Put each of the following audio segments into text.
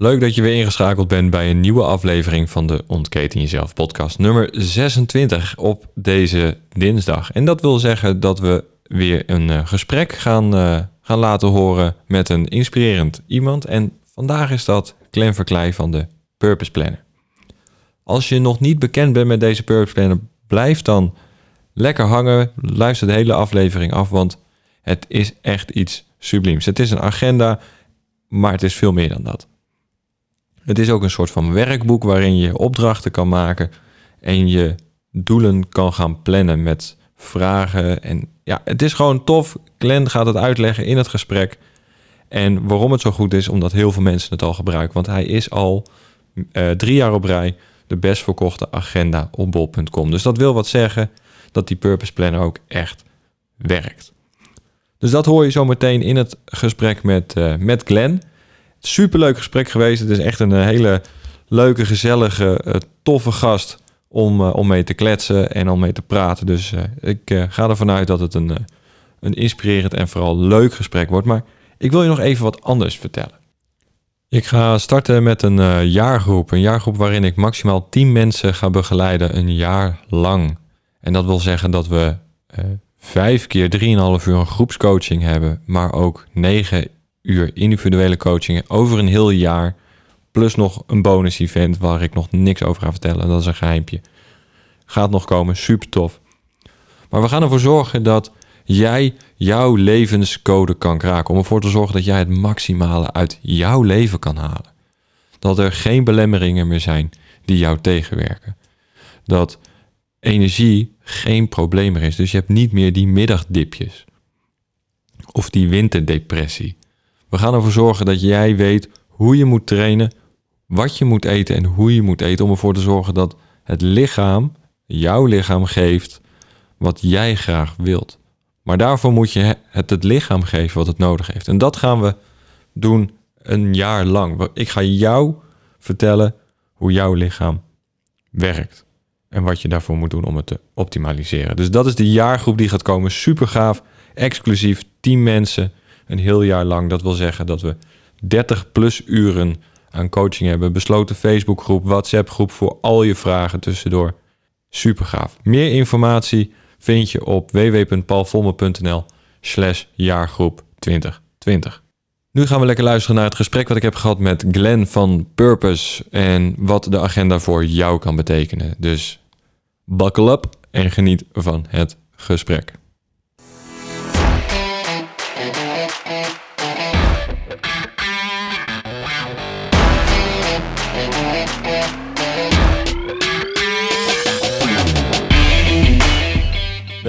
Leuk dat je weer ingeschakeld bent bij een nieuwe aflevering van de Ontketen Jezelf podcast nummer 26 op deze dinsdag. En dat wil zeggen dat we weer een uh, gesprek gaan, uh, gaan laten horen met een inspirerend iemand. En vandaag is dat Clem Verkleij van de Purpose Planner. Als je nog niet bekend bent met deze Purpose Planner, blijf dan lekker hangen. Luister de hele aflevering af, want het is echt iets subliems. Het is een agenda, maar het is veel meer dan dat. Het is ook een soort van werkboek waarin je opdrachten kan maken en je doelen kan gaan plannen met vragen. En ja, het is gewoon tof. Glenn gaat het uitleggen in het gesprek. En waarom het zo goed is, omdat heel veel mensen het al gebruiken. Want hij is al uh, drie jaar op rij de best verkochte agenda op bol.com. Dus dat wil wat zeggen dat die Purpose Planner ook echt werkt. Dus dat hoor je zo meteen in het gesprek met, uh, met Glenn. Superleuk gesprek geweest. Het is echt een hele leuke, gezellige, uh, toffe gast om, uh, om mee te kletsen en om mee te praten. Dus ik ga ervan uit dat het een, een inspirerend en vooral leuk gesprek wordt. Maar ik wil je nog even wat anders vertellen. Ik ga starten met een jaargroep. Een jaargroep waarin ik maximaal 10 mensen ga begeleiden een jaar lang. En dat wil zeggen dat we vijf keer 3,5 uur een groepscoaching hebben, maar ook 9 uur individuele coachingen over een heel jaar. Plus nog een bonus event waar ik nog niks over ga vertellen. Dat is een geheimpje. Gaat nog komen, super tof. Maar we gaan ervoor zorgen dat jij jouw levenscode kan kraken. Om ervoor te zorgen dat jij het maximale uit jouw leven kan halen. Dat er geen belemmeringen meer zijn die jou tegenwerken. Dat energie geen probleem meer is. Dus je hebt niet meer die middagdipjes. Of die winterdepressie. We gaan ervoor zorgen dat jij weet hoe je moet trainen, wat je moet eten en hoe je moet eten. Om ervoor te zorgen dat het lichaam, jouw lichaam geeft wat jij graag wilt. Maar daarvoor moet je het het lichaam geven wat het nodig heeft. En dat gaan we doen een jaar lang. Ik ga jou vertellen hoe jouw lichaam werkt en wat je daarvoor moet doen om het te optimaliseren. Dus dat is de jaargroep die gaat komen. Super gaaf, exclusief, 10 mensen, een heel jaar lang. Dat wil zeggen dat we 30 plus uren aan coaching hebben. Besloten Facebookgroep, WhatsApp groep voor al je vragen tussendoor. Super gaaf. Meer informatie vind je op www.paulvolmer.nl slash jaargroep 2020. Nu gaan we lekker luisteren naar het gesprek wat ik heb gehad met Glenn van Purpose en wat de agenda voor jou kan betekenen. Dus buckle up en geniet van het gesprek.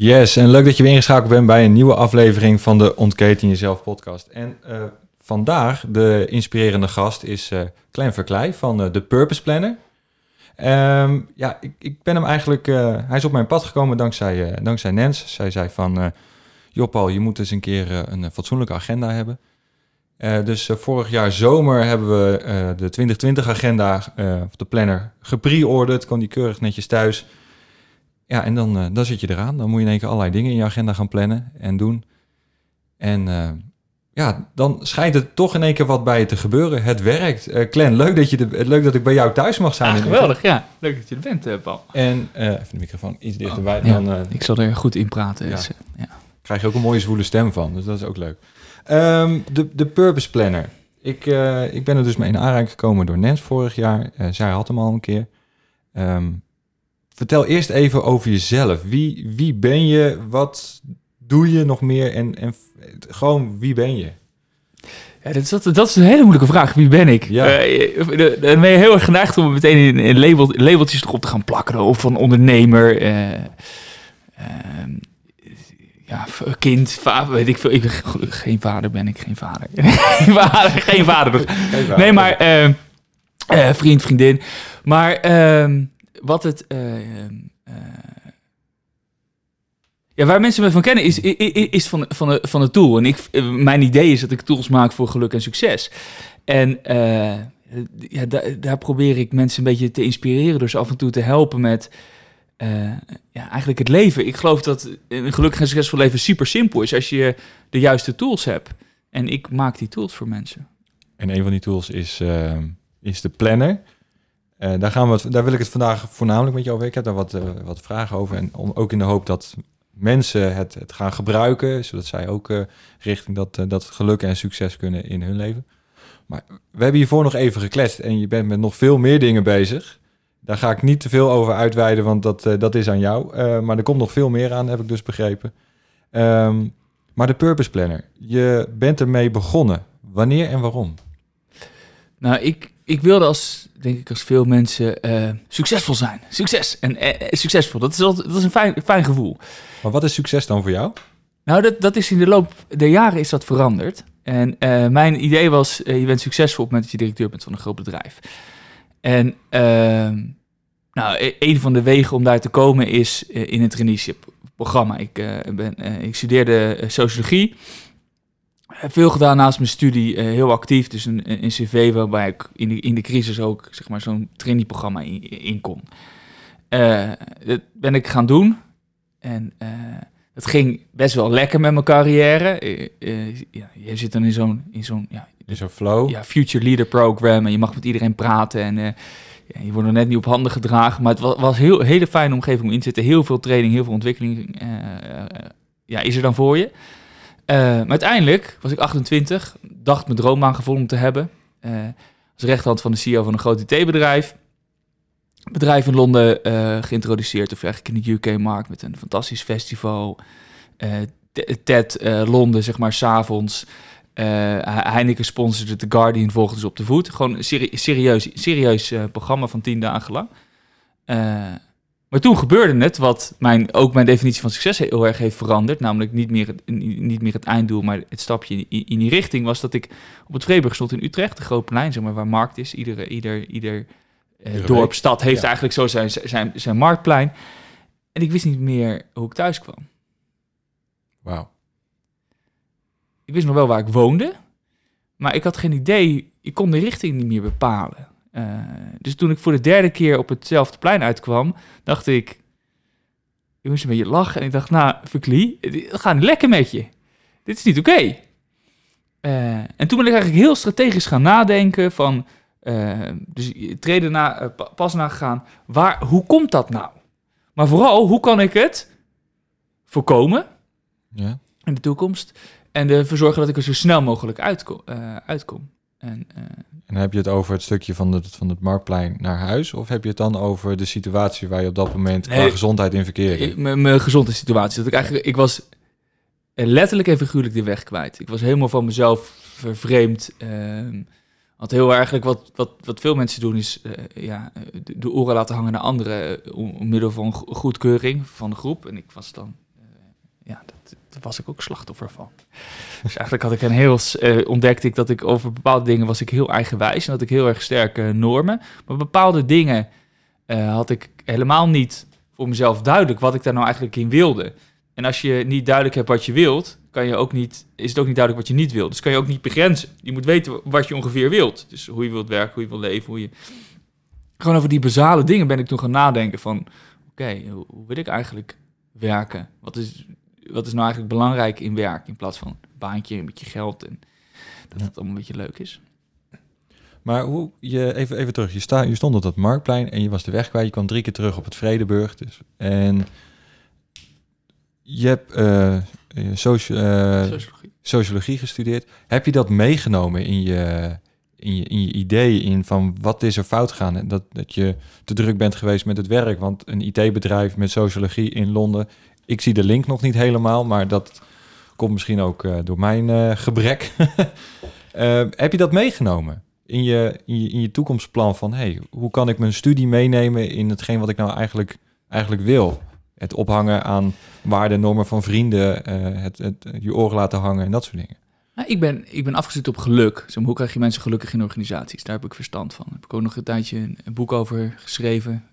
Yes, en leuk dat je weer ingeschakeld bent bij een nieuwe aflevering van de Ontketen Jezelf podcast. En uh, vandaag de inspirerende gast is uh, Clem Verkleij van uh, de Purpose Planner. Um, ja, ik, ik, ben hem eigenlijk, hij is op mijn pad gekomen dankzij, dankzij Nens. Zij zei van, joh Paul, je moet eens een keer een fatsoenlijke agenda hebben. dus vorig jaar zomer hebben we de 2020 agenda, of de planner, gepre-orderd. Kon die keurig netjes thuis. Ja, en dan, uh, dan zit je eraan. Dan moet je in één keer allerlei dingen in je agenda gaan plannen en doen. En uh, ja, dan schijnt het toch in één keer wat bij je te gebeuren. Het werkt. Uh, Clan, leuk dat, je de, leuk dat ik bij jou thuis mag zijn. Ja, geweldig, ja. Leuk dat je er bent, Paul. En even de microfoon iets dichterbij. Oh, ja, dan, ik zal er goed in praten. Dus, ja. Krijg je ook een mooie zwoele stem van, dus dat is ook leuk. Um, de, de Purpose Planner. Ik, ik ben er dus mee in aanraking gekomen door Nens vorig jaar. zij had hem al een keer. Ehm, vertel eerst even over jezelf. Wie, wie ben je? Wat doe je nog meer? En, en gewoon, wie ben je? Ja, dat, is, dat, dat is een hele moeilijke vraag. Wie ben ik? Ja. Eh, eh, dan ben je heel erg geneigd om meteen in, in label, labeltjes erop te gaan plakken. Of van ondernemer, eh, ehm, ja, kind, vader, weet ik veel. Ik, geen vader ben ik, geen vader. geen vader, geen vader. Nee, maar eh, eh, vriend, vriendin. Maar ehm, wat het. eh, ehm, eh, ja, waar mensen me van kennen is, i- i- is van, van, de, van het tool. En ik, eh, mijn idee is dat ik tools maak voor geluk en succes. En eh, ja, daar, daar probeer ik mensen een beetje te inspireren. Dus af en toe te helpen met eh, ja, eigenlijk het leven. Ik geloof dat een gelukkig en succesvol leven super simpel is als je de juiste tools hebt. En ik maak die tools voor mensen. En een van die tools is, is de planner. Eh, daar, gaan we daar wil ik het vandaag voornamelijk met je over. Ik heb daar wat, eh, wat vragen over. En ook in de hoop dat mensen het, het gaan gebruiken. Zodat zij ook eh, richting dat, dat geluk en succes kunnen in hun leven. Maar we hebben hiervoor nog even gekletst. En je bent met nog veel meer dingen bezig. Daar ga ik niet te veel over uitweiden, want dat, dat is aan jou. Maar er komt nog veel meer aan, heb ik dus begrepen. Ehm, maar de Purpose Planner, je bent ermee begonnen. Wanneer en waarom? Nou, ik, ik wilde als, denk ik, als veel mensen eh, succesvol zijn. Succes. En eh, eh, succesvol, dat is, altijd, dat is een fijn, fijn gevoel. Maar wat is succes dan voor jou? Nou, dat, dat is in de loop der jaren is dat veranderd. En mijn idee was, je bent succesvol op het moment dat je directeur bent van een groot bedrijf. En ehm, nou, e- een van de wegen om daar te komen is in het traineeship programma. Ik, ben, ik studeerde sociologie. Veel gedaan naast mijn studie, eh, heel actief. Dus een, een cv waarbij ik in de, in de crisis ook zeg maar, zo'n trainingprogramma in, in kon. Eh, dat ben ik gaan doen. En eh, het ging best wel lekker met mijn carrière. Ja, je zit dan in zo'n in zo'n ja, Is er flow? ja, Future Leader Program en je mag met iedereen praten en ja, je wordt nog net niet op handen gedragen. Maar het was, was heel hele fijne omgeving om in te zitten. Heel veel training, heel veel ontwikkeling ja, is er dan voor je. Eh, uiteindelijk was ik 28, dacht mijn droombaan gevonden te hebben. Eh als rechterhand van de CEO van een groot IT-bedrijf. Bedrijf in Londen eh, geïntroduceerd, of eigenlijk in de UK-markt met een fantastisch festival. TED Londen, zeg maar, s'avonds. He- Heineken sponsorde The Guardian, volgde dus op de voet. Gewoon een serie- serieus, serieus programma van tien dagen lang. Maar toen gebeurde het, wat mijn, ook mijn definitie van succes heel erg heeft veranderd. Namelijk niet meer het, niet meer het einddoel, maar het stapje in, in die richting. Was dat ik op het Vreeburg stond in Utrecht, een groot plein, zeg maar, waar markt is. Iedere, ieder ieder eh, dorp, stad heeft Ja. eigenlijk zo zijn, zijn, zijn marktplein. En ik wist niet meer hoe ik thuis kwam. Wauw. Ik wist nog wel waar ik woonde, maar ik had geen idee. Ik kon de richting niet meer bepalen. Eh, dus toen ik voor de derde keer op hetzelfde plein uitkwam, dacht ik... Ik moest een beetje lachen en ik dacht, nou, Verklie, het gaat niet lekker met je. Dit is niet oké. Eh, en toen ben ik eigenlijk heel strategisch gaan nadenken van... eh, dus treden na, pa- pas nagegaan, waar, hoe komt dat nou? Maar vooral, hoe kan ik het voorkomen Ja. in de toekomst. En ervoor zorgen dat ik er zo snel mogelijk uitkom. uitkom. En, eh, En heb je het over het stukje van het, van het marktplein naar huis? Of heb je het dan over de situatie waar je op dat moment qua gezondheid in verkeerde? mijn mijn gezondheidssituatie. Dat ik eigenlijk, ik was eh, letterlijk en figuurlijk de weg kwijt. Ik was helemaal van mezelf vervreemd. ehm want heel eigenlijk wat, wat, wat veel mensen doen is eh, ja, de, de oren laten hangen naar anderen om, om middel van go- goedkeuring van de groep. En ik was dan, ja, dat, was ik ook slachtoffer van. Dus eigenlijk had ik een heel, eh, ontdekte ik dat ik over bepaalde dingen was ik heel eigenwijs en had ik heel erg sterke normen. Maar bepaalde dingen eh, had ik helemaal niet voor mezelf duidelijk wat ik daar nou eigenlijk in wilde. En als je niet duidelijk hebt wat je wilt, kan je ook niet, is het ook niet duidelijk wat je niet wilt. Dus kan je ook niet begrenzen. Je moet weten wat je ongeveer wilt. Dus hoe je wilt werken, hoe je wilt leven, hoe je... Gewoon over die basale dingen ben ik toen gaan nadenken van... Oké, hoe wil ik eigenlijk werken? Wat is, wat is nou eigenlijk belangrijk in werk? In plaats van een baantje, een beetje geld en dat het allemaal een beetje leuk is. Maar hoe, je, even, even terug, je, sta, je stond op dat marktplein en je was de weg kwijt. Je kwam drie keer terug op het Vredeburg. Dus, en je hebt eh, eh, soci- eh, Sociologie. sociologie gestudeerd. Heb je dat meegenomen in je, in je, in je idee in van wat is er fout gegaan. En dat, dat je te druk bent geweest met het werk. Want een IT-bedrijf met sociologie in Londen, ik zie de link nog niet helemaal, maar dat komt misschien ook eh, door mijn eh, gebrek. Eh, heb je dat meegenomen in je, in je, in je toekomstplan van hey, hoe kan ik mijn studie meenemen in hetgeen wat ik nou eigenlijk, eigenlijk wil? Het ophangen aan waarden, normen van vrienden, het, het, je oren laten hangen en dat soort dingen. Nou, ik, ben, ik ben afgezet op geluk. Maar, hoe krijg je mensen gelukkig in organisaties? Daar heb ik verstand van. Heb ik ook nog een tijdje een boek over geschreven.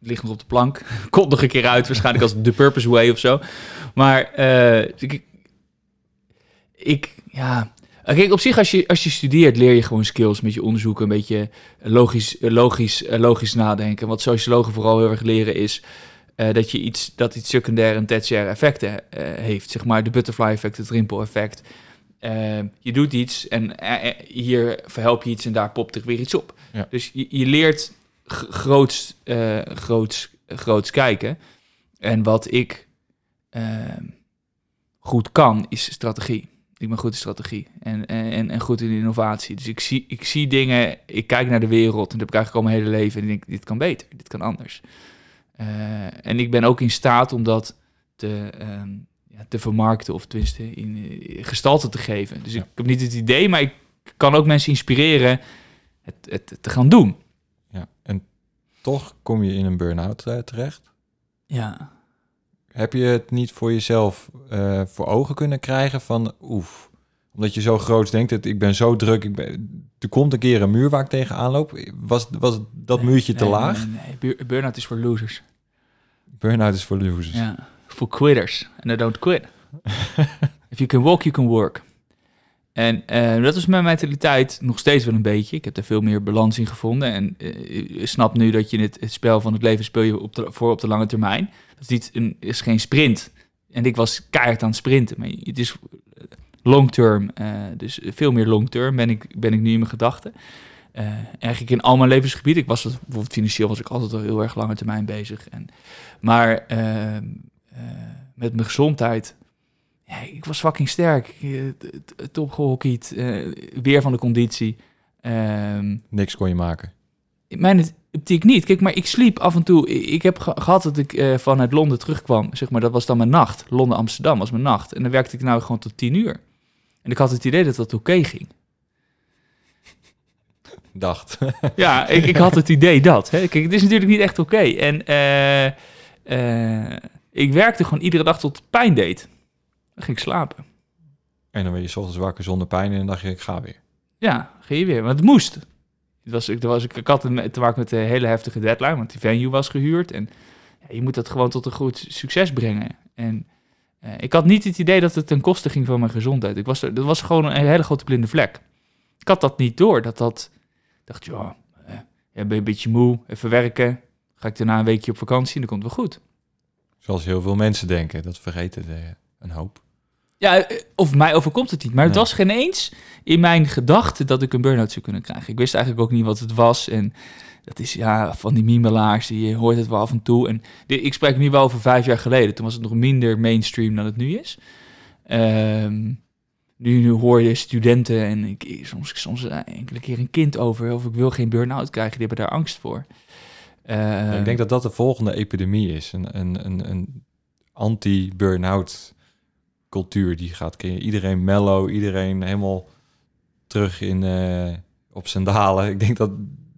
Ligt nog op de plank. Komt nog een keer uit, waarschijnlijk als The Purpose Way of zo. Maar eh, ik, ik, ja... Kijk, op zich, als je, als je studeert, leer je gewoon skills met je onderzoek. Een beetje logisch, logisch, logisch nadenken. Wat sociologen vooral heel erg leren is... Uh, dat je iets, dat iets secundaire en tertiaire effecten uh, heeft. Zeg maar de butterfly effect, het rimpel effect. Uh, je doet iets en hier verhelp je iets en daar popt er weer iets op. Ja. Dus je, je leert groots, groots, groots kijken. En wat ik goed kan, is strategie. Ik ben goed in strategie en, en, en goed in innovatie. Dus ik zie, ik zie dingen, ik kijk naar de wereld en dat heb ik eigenlijk al mijn hele leven. En ik denk, dit kan beter, dit kan anders. Uh, en ik ben ook in staat om dat te, um, ja, te vermarkten of tenminste in uh, gestalte te geven. Dus Ja. ik heb niet het idee, maar ik kan ook mensen inspireren het, het te gaan doen. Toch kom je in een burn-out eh, terecht. Ja. Heb je het niet voor jezelf eh, voor ogen kunnen krijgen van oef, omdat je zo groot denkt, dat ik ben zo druk, ik ben, er komt een keer een muur waar ik tegenaan loop. Was, was dat Nee, muurtje te nee, laag? Nee, nee. Bur- Burn-out is voor losers. Burn-out is voor losers. Ja. Voor quitters. En I don't quit. If you can walk, you can work. En eh, dat was mijn mentaliteit nog steeds wel een beetje. Ik heb er veel meer balans in gevonden. En eh, ik snap nu dat je het, het spel van het leven speel je voor op de lange termijn. Dat is, een, is geen sprint. En ik was keihard aan het sprinten. Maar het is long term. eh, dus veel meer long term ben ik, ben ik nu in mijn gedachten. Eh, eigenlijk in al mijn levensgebieden. Ik was bijvoorbeeld financieel was ik altijd al heel erg lange termijn bezig. En, maar ehm, eh, met mijn gezondheid. Ja, ik was fucking sterk. Eh, Top gehockeyd. eh, weer van de conditie. Ehm, Niks kon je maken. in mijn optiek niet. Kijk, maar ik sliep af en toe. Ik heb ge- gehad dat ik eh, vanuit Londen terugkwam. Zeg maar, dat was dan mijn nacht. Londen-Amsterdam was mijn nacht. En dan werkte ik nou gewoon tot tien uur. En ik had het idee dat dat oké ging. Dacht. Ja, ik, ik had het idee dat. Hè. Kijk, het is natuurlijk niet echt oké. En eh, ik werkte gewoon iedere dag tot pijn deed. Dan ging ik slapen. en dan ben je 's ochtends wakker zonder pijn en dan dacht je, ik ga weer. Ja, ging je weer. Want het moest. Het was, ik, was, ik, ik had te maken met een hele heftige deadline, want die venue was gehuurd. En ja, je moet dat gewoon tot een goed succes brengen. En eh, ik had niet het idee dat het ten koste ging van mijn gezondheid. Ik was, er- dat was gewoon een hele grote blinde vlek. Ik had dat niet door. Dat dat, dacht, ja, eh, ja, ben je een beetje moe, even werken. Ga ik daarna een weekje op vakantie en dan komt het wel goed. Zoals heel veel mensen denken. Dat vergeten de, een hoop. Ja, eh, of mij overkomt het niet. Maar het Nee. was geen eens in mijn gedachten dat ik een burn-out zou kunnen krijgen. Ik wist eigenlijk ook niet wat het was. En dat is ja, van die mimelaars, die je hoort het wel af en toe. En ik spreek nu wel over vijf jaar geleden. Toen was het nog minder mainstream dan het nu is. Ehm, nu, nu hoor je studenten en ik, ik- soms, soms eh, enkele keer een kind over. Of ik wil geen burn-out krijgen, die hebben daar angst voor. Ja, Ehm, ik denk dat dat de volgende epidemie is. Een, een, een, een anti-burn-out cultuur die gaat creëren. Iedereen mellow, iedereen helemaal terug in, eh, op zijn dalen. Ik denk dat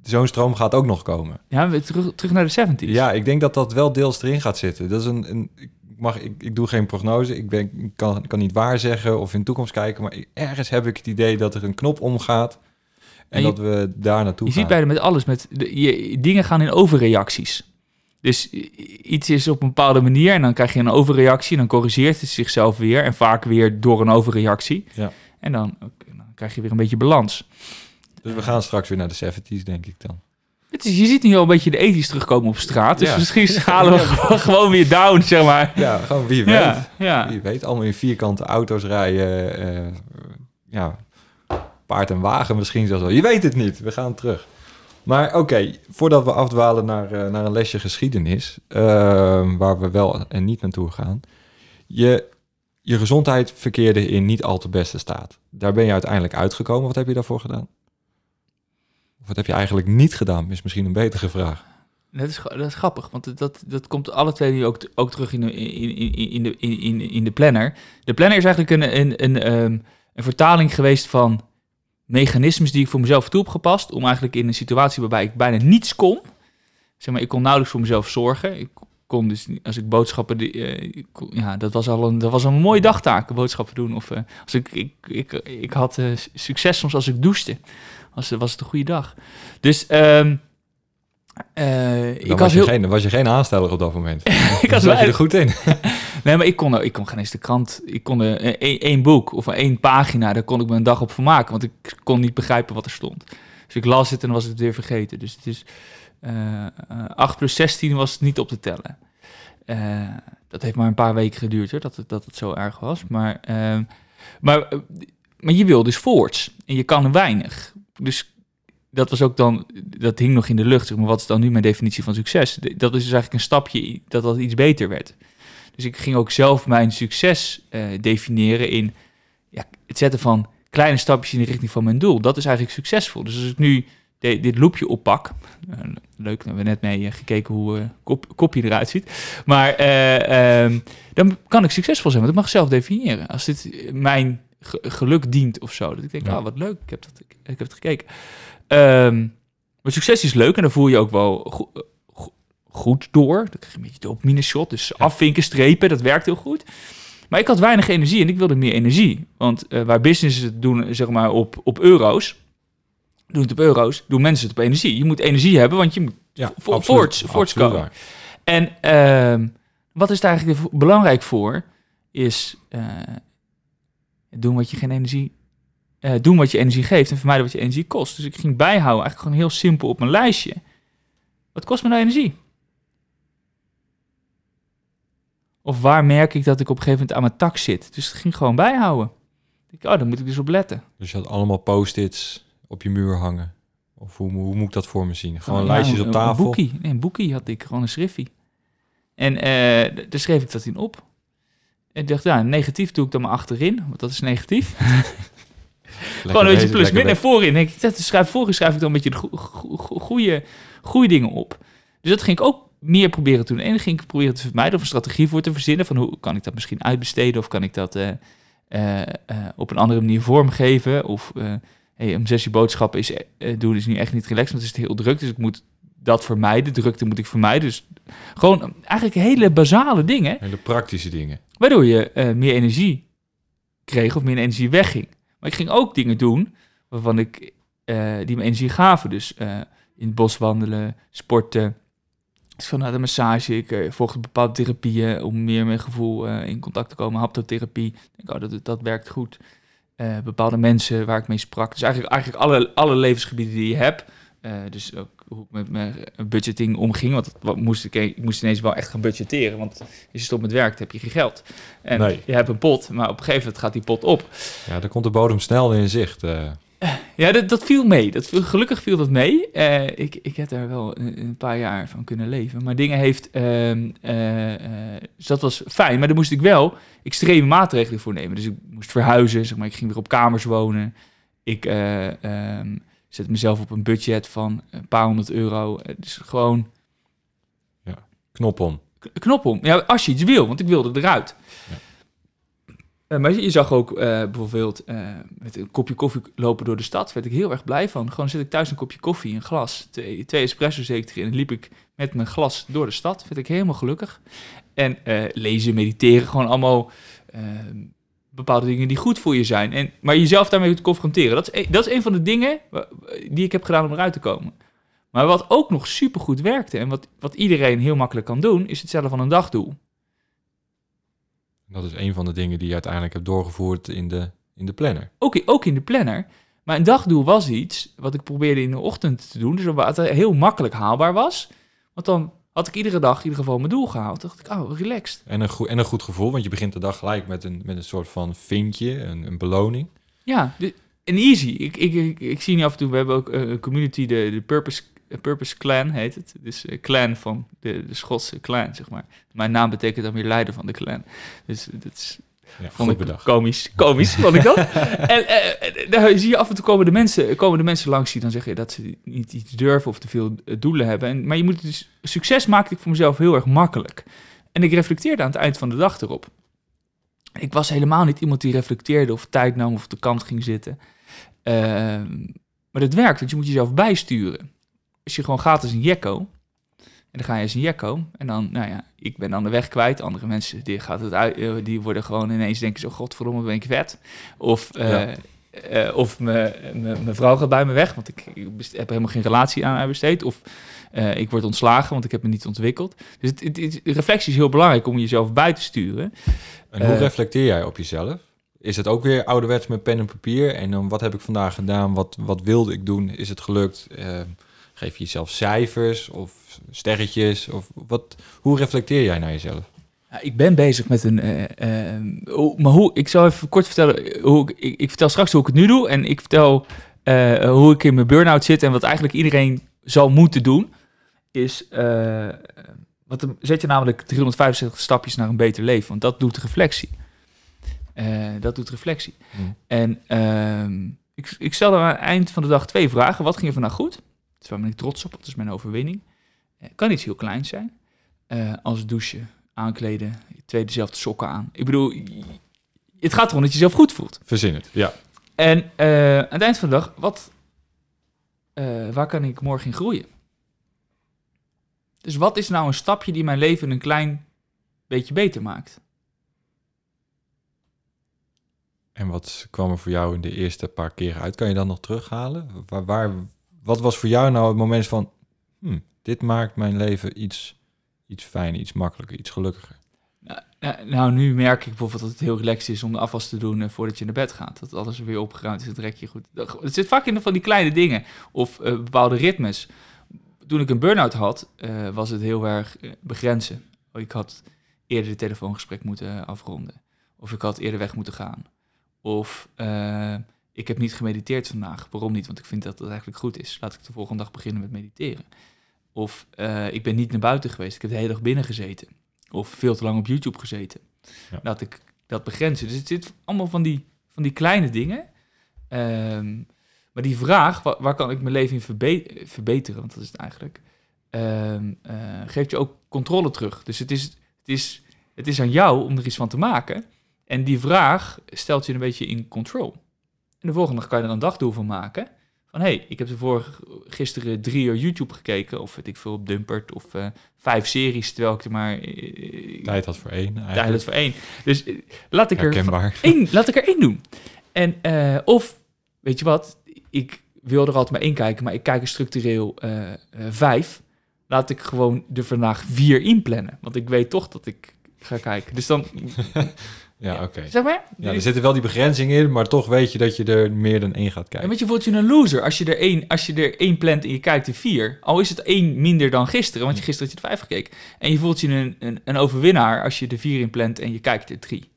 zo'n stroom gaat ook nog komen. Ja, weer terug, terug naar de 70s. Ja, ik denk dat dat wel deels erin gaat zitten. Dat is een, een ik, mag, ik, ik doe geen prognose. Ik, ben, ik kan, kan niet waar zeggen of in de toekomst kijken. Maar ergens heb ik het idee dat er een knop omgaat. En, En je- dat we daar naartoe Je gaan. ziet bij de, met alles, met de, je, dingen gaan in overreacties. Dus iets is op een bepaalde manier en dan krijg je een overreactie en dan corrigeert het zichzelf weer en vaak weer door een overreactie. Ja. En dan, dan krijg je weer een beetje balans. Dus we gaan straks weer naar de 70s, denk ik dan. Het is, je ziet nu al een beetje de ethisch terugkomen op straat, dus Ja. misschien schalen we gewoon- gewoon weer down, zeg maar. Ja, gewoon wie weet. Ja. Wie weet, allemaal in vierkante auto's rijden. eh, ja, paard en wagen misschien zelfs wel. Je weet het niet, we gaan terug. Maar oké, voordat we afdwalen naar, eh, naar een lesje geschiedenis, eh, waar we wel en niet naartoe gaan. Je, je gezondheid verkeerde in niet al te beste staat. Daar ben je uiteindelijk uitgekomen. Wat heb je daarvoor gedaan? Of wat heb je eigenlijk niet gedaan, is misschien een betere vraag. Dat is, dat is grappig, want dat, dat komt alle twee nu ook, ook terug in de, in, in, in, de, in, in de planner. De planner is eigenlijk een, een, een, um, een vertaling geweest van mechanismes die ik voor mezelf toe heb gepast. Om eigenlijk in een situatie waarbij ik bijna niets kon. Zeg maar, ik kon nauwelijks voor mezelf zorgen. Ik kon dus, als ik boodschappen... Uh, ja, dat was al een, dat was een mooie dagtaak, boodschappen doen. Of uh, als ik, ik, ik, ik had uh, succes soms als ik douchte. Als, was het een goede dag. Dus... Um, uh, ik was, je heel... geen, was je geen aansteller op dat moment. ik was je er goed in. nee, maar ik kon, ik kon geen eens de krant. Ik kon uh, één boek of één pagina, daar kon ik me een dag op vermaken. Want ik kon niet begrijpen wat er stond. Dus ik las het en was het weer vergeten. Dus het is uh, 8 plus 16 was niet op te tellen. dat heeft maar een paar weken geduurd hoor, dat, het, dat het zo erg was. Maar, ehm, maar, maar je wil dus voorts en je kan weinig. Dus dat was ook dan, dat hing nog in de lucht. Zeg maar wat is dan nu mijn definitie van succes? Dat is dus eigenlijk een stapje dat dat iets beter werd. Dus ik ging ook zelf mijn succes uh, definiëren in ja, het zetten van kleine stapjes in de richting van mijn doel. Dat is eigenlijk succesvol. Dus als ik nu de, dit loopje oppak, uh, leuk, we hebben net mee uh, gekeken hoe uh, kop, kopje eruit ziet. Maar ehm, dan kan ik succesvol zijn, want ik mag zelf definiëren. Als dit mijn geluk dient of zo. Dat ik denk, ah, ja. oh, wat leuk, ik heb, dat, ik, ik heb het gekeken. Um, maar succes is leuk en dan voel je ook wel go go goed door. Dan krijg je een beetje dopamine shot. Dus afvinken, strepen, dat werkt heel goed. Maar ik had weinig energie en ik wilde meer energie. Want uh, waar businesses het doen, zeg maar, op, op euro's, doen het op euro's, doen mensen het op energie. Je moet energie hebben, want je moet ja, vo voorts, voorts komen. En uh, wat is daar eigenlijk belangrijk voor, is uh, doen wat je geen energie uh, doen wat je energie geeft en vermijden wat je energie kost. Dus ik ging bijhouden, eigenlijk gewoon heel simpel op mijn lijstje. Wat kost me nou energie? Of waar merk ik dat ik op een gegeven moment aan mijn tak zit? Dus het ging gewoon bijhouden. Ik, oh, daar moet ik dus op letten. Dus je had allemaal post-its op je muur hangen? Of hoe, hoe moet ik dat voor me zien? Gewoon oh, lijstjes op tafel? Een boekie. Nee, een boekie had ik, gewoon een schriffie. En uh, daar schreef ik dat in op. En ik dacht, ja, negatief doe ik dan maar achterin, want dat is negatief. Gewoon een beetje plus min en voorin. Denk ik, dat schrijf, voorin schrijf ik dan een beetje de goede, goede dingen op. Dus dat ging ik ook meer proberen te doen. En ging ik proberen te vermijden of een strategie voor te verzinnen. Van hoe kan ik dat misschien uitbesteden of kan ik dat uh, uh, op een andere manier vormgeven. Of hey, om zes uur boodschappen is, doen is nu echt niet relaxed, want het is heel druk. Dus ik moet dat vermijden. Drukte moet ik vermijden. Dus gewoon eigenlijk hele basale dingen. Hele praktische dingen. Waardoor je meer energie kreeg of meer energie wegging. Maar ik ging ook dingen doen waarvan ik, uh, die me energie gaven. Dus uh, in het bos wandelen, sporten. Dus vanuit de massage. Ik uh, volgde bepaalde therapieën om meer met gevoel in contact te komen. Haptotherapie. Ik denk, oh, dat, dat werkt goed. bepaalde mensen waar ik mee sprak. Dus eigenlijk, eigenlijk alle, alle levensgebieden die je hebt. dus ook hoe ik met mijn budgeting omging. Want wat moest ik, ik moest ineens wel echt gaan budgetteren. Want als je stopt met werk, heb je geen geld. En nee. je hebt een pot, maar op een gegeven moment gaat die pot op. Ja, dan komt de bodem snel in zicht. Uh. Ja, dat, dat viel mee. Dat, gelukkig viel dat mee. Uh, ik, ik heb daar wel een, een, paar jaar van kunnen leven. Maar dingen heeft... Uh, dus dat was fijn. Maar daar moest ik wel extreme maatregelen voor nemen. Dus ik moest verhuizen. Zeg maar. Ik ging weer op kamers wonen. Ik... Um, zet mezelf op een budget van een paar honderd euro. Dus gewoon... Ja, knop om. Knop om. Ja, als je iets wil, want ik wilde eruit. Ja. Uh, maar je zag ook uh, bijvoorbeeld uh, met een kopje koffie lopen door de stad. Werd ik heel erg blij van. Gewoon zit ik thuis een kopje koffie, een glas, twee, twee espresso's zeker erin. En liep ik met mijn glas door de stad. Werd ik helemaal gelukkig. En lezen, mediteren, gewoon allemaal bepaalde dingen die goed voor je zijn. En, maar jezelf daarmee te confronteren. Dat is, een, dat is een van de dingen die ik heb gedaan om eruit te komen. Maar wat ook nog supergoed werkte en wat, wat iedereen heel makkelijk kan doen, is het stellen van een dagdoel. Dat is een van de dingen die je uiteindelijk hebt doorgevoerd in de, in de planner. Ook, ook in de planner. Maar een dagdoel was iets wat ik probeerde in de ochtend te doen. Dus wat heel makkelijk haalbaar was. Want dan had ik iedere dag in ieder geval mijn doel gehaald. dacht ik, oh, relaxed. En een, goed, en een goed gevoel, want je begint de dag gelijk met een, met een soort van vinkje, een, een beloning. Ja, en easy. Ik, ik, ik, ik, zie nu af en toe, we hebben ook een community, de, de Purpose, Purpose Clan heet het. Dus clan van de, de Schotse clan, zeg maar. Mijn naam betekent dan weer leider van de clan. Dus dat is Ja, Vond ik bedacht. komisch. Komisch vond ik dat. en eh, daar zie je af en toe komen de mensen, komen de mensen langs die dan zeggen dat ze niet iets durven of te veel eh, doelen hebben. En, maar je moet dus, succes maakte ik voor mezelf heel erg makkelijk. En ik reflecteerde aan het eind van de dag erop. Ik was helemaal niet iemand die reflecteerde of tijd nam of op de kant ging zitten. Ehm, maar het werkt, want je moet jezelf bijsturen. Als je gewoon gaat als een jekko, en dan ga je als een jekko, en dan, nou ja, ik ben dan de weg kwijt. Andere mensen, die, gaat het uit, eh, die worden gewoon ineens denken zo, godverdomme, ben ik vet. Of, Ja. eh, of mijn vrouw gaat bij me weg, want ik, heb helemaal geen relatie aan haar besteed. Of ik word ontslagen, want ik heb me niet ontwikkeld. Dus het, het, het- reflectie is heel belangrijk om jezelf bij te sturen. En hoe reflecteer jij op jezelf? Is het ook weer ouderwets met pen en papier? En dan wat heb ik vandaag gedaan? Wat, wat wilde ik doen? Is het gelukt? Eh, geef je jezelf cijfers of sterretjes? Of wat, hoe reflecteer jij naar jezelf? Ik ben bezig met een. eh, eh, maar hoe? Ik zal even kort vertellen. Hoe ik, ik, ik vertel straks hoe ik het nu doe. En ik vertel eh, hoe ik in mijn burn-out zit. En wat eigenlijk iedereen zou moeten doen. Is. eh, wat zet je namelijk 365 stapjes naar een beter leven. Want dat doet reflectie. Eh, dat doet reflectie. Hm. En ehm, ik, ik stelde aan het eind van de dag twee vragen. Wat ging er vandaag goed? Dus waar ben ik trots op? Wat is mijn overwinning? Eh, kan iets heel kleins zijn. Eh, als douchen, aankleden, twee dezelfde sokken aan. Ik bedoel, het gaat erom dat je jezelf goed voelt. Verzin het, ja. En eh, aan het eind van de dag, wat, waar kan ik morgen in groeien? Dus wat is nou een stapje die mijn leven een klein beetje beter maakt? En wat kwam er voor jou in de eerste paar keren uit? Kan je dat nog terughalen? Waar, waar, wat was voor jou nou het moment van... hm, dit maakt mijn leven iets, iets fijner, iets makkelijker, iets gelukkiger? Nou, nou, nu merk ik bijvoorbeeld dat het heel relaxed is om de afwas te doen eh, voordat je naar bed gaat. Dat alles weer opgeruimd is, het rekje goed. Het zit vaak in van die kleine dingen of eh, bepaalde ritmes. Toen ik een burn-out had, eh, was het heel erg begrenzen. Ik had eerder de telefoongesprek moeten afronden. Of ik had eerder weg moeten gaan. Of ik heb niet gemediteerd vandaag. Waarom niet? Want ik vind dat het eigenlijk goed is. Laat ik de volgende dag beginnen met mediteren. Of eh, ik ben niet naar buiten geweest. Ik heb de hele dag binnen gezeten. Of veel te lang op YouTube gezeten. Ja. Laat ik dat begrenzen. Dus het zit allemaal van die, van die kleine dingen. Ehm, maar die vraag, waar, waar kan ik mijn leven in verbe- verbeteren, want dat is het eigenlijk, ehm, eh, geeft je ook controle terug. Dus het is, het, is, het is aan jou om er iets van te maken. En die vraag stelt je een beetje in control. En de volgende dag kan je er een dagdoel van maken. Van hé, hey, ik heb de vorige, gisteren drie uur YouTube gekeken, of weet ik veel, op Dumpert, of eh, vijf series, terwijl ik er maar eh, Tijd had voor één tijd had voor één. Dus eh, laat ik er één, laat ik er één doen. En, of, weet je wat, ik wil er altijd maar één kijken, maar ik kijk er structureel vijf. Laat ik gewoon er vandaag vier inplannen. Want ik weet toch dat ik ga kijken. Dus dan, Ja, oké. zeg maar, Ja, er zitten wel die begrenzingen in, maar toch weet je dat je er meer dan één gaat En kijken. weet je, voelt je een loser als je er één, als je er één plant en je kijkt er vier. Al is het één minder dan gisteren, want je gisteren had je er vijf gekeken. En je voelt je een, een, een overwinnaar als je er vier in plant en je kijkt er drie.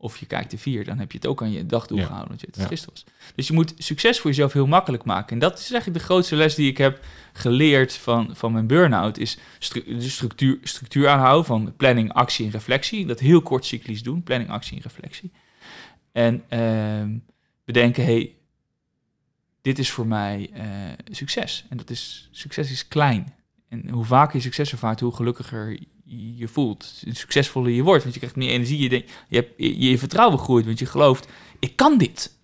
Of je kijkt er vier, dan heb je het ook aan je dagdoel Ja. gehouden, want je het Ja. gisteren was. Dus je moet succes voor jezelf heel makkelijk maken. En dat is eigenlijk de grootste les die ik heb geleerd van, van mijn burn-out. Is stru- de structuur, structuur aanhouden van planning, actie en reflectie. Dat heel kort cyclisch doen, planning, actie en reflectie. En ehm, bedenken, hey, dit is voor mij eh, succes. En dat is, succes is klein. En hoe vaker je succes ervaart, hoe gelukkiger je voelt. Succesvoller je wordt, want je krijgt meer energie. Je, denkt, je, hebt, je, je vertrouwen groeit, want je gelooft, ik kan dit.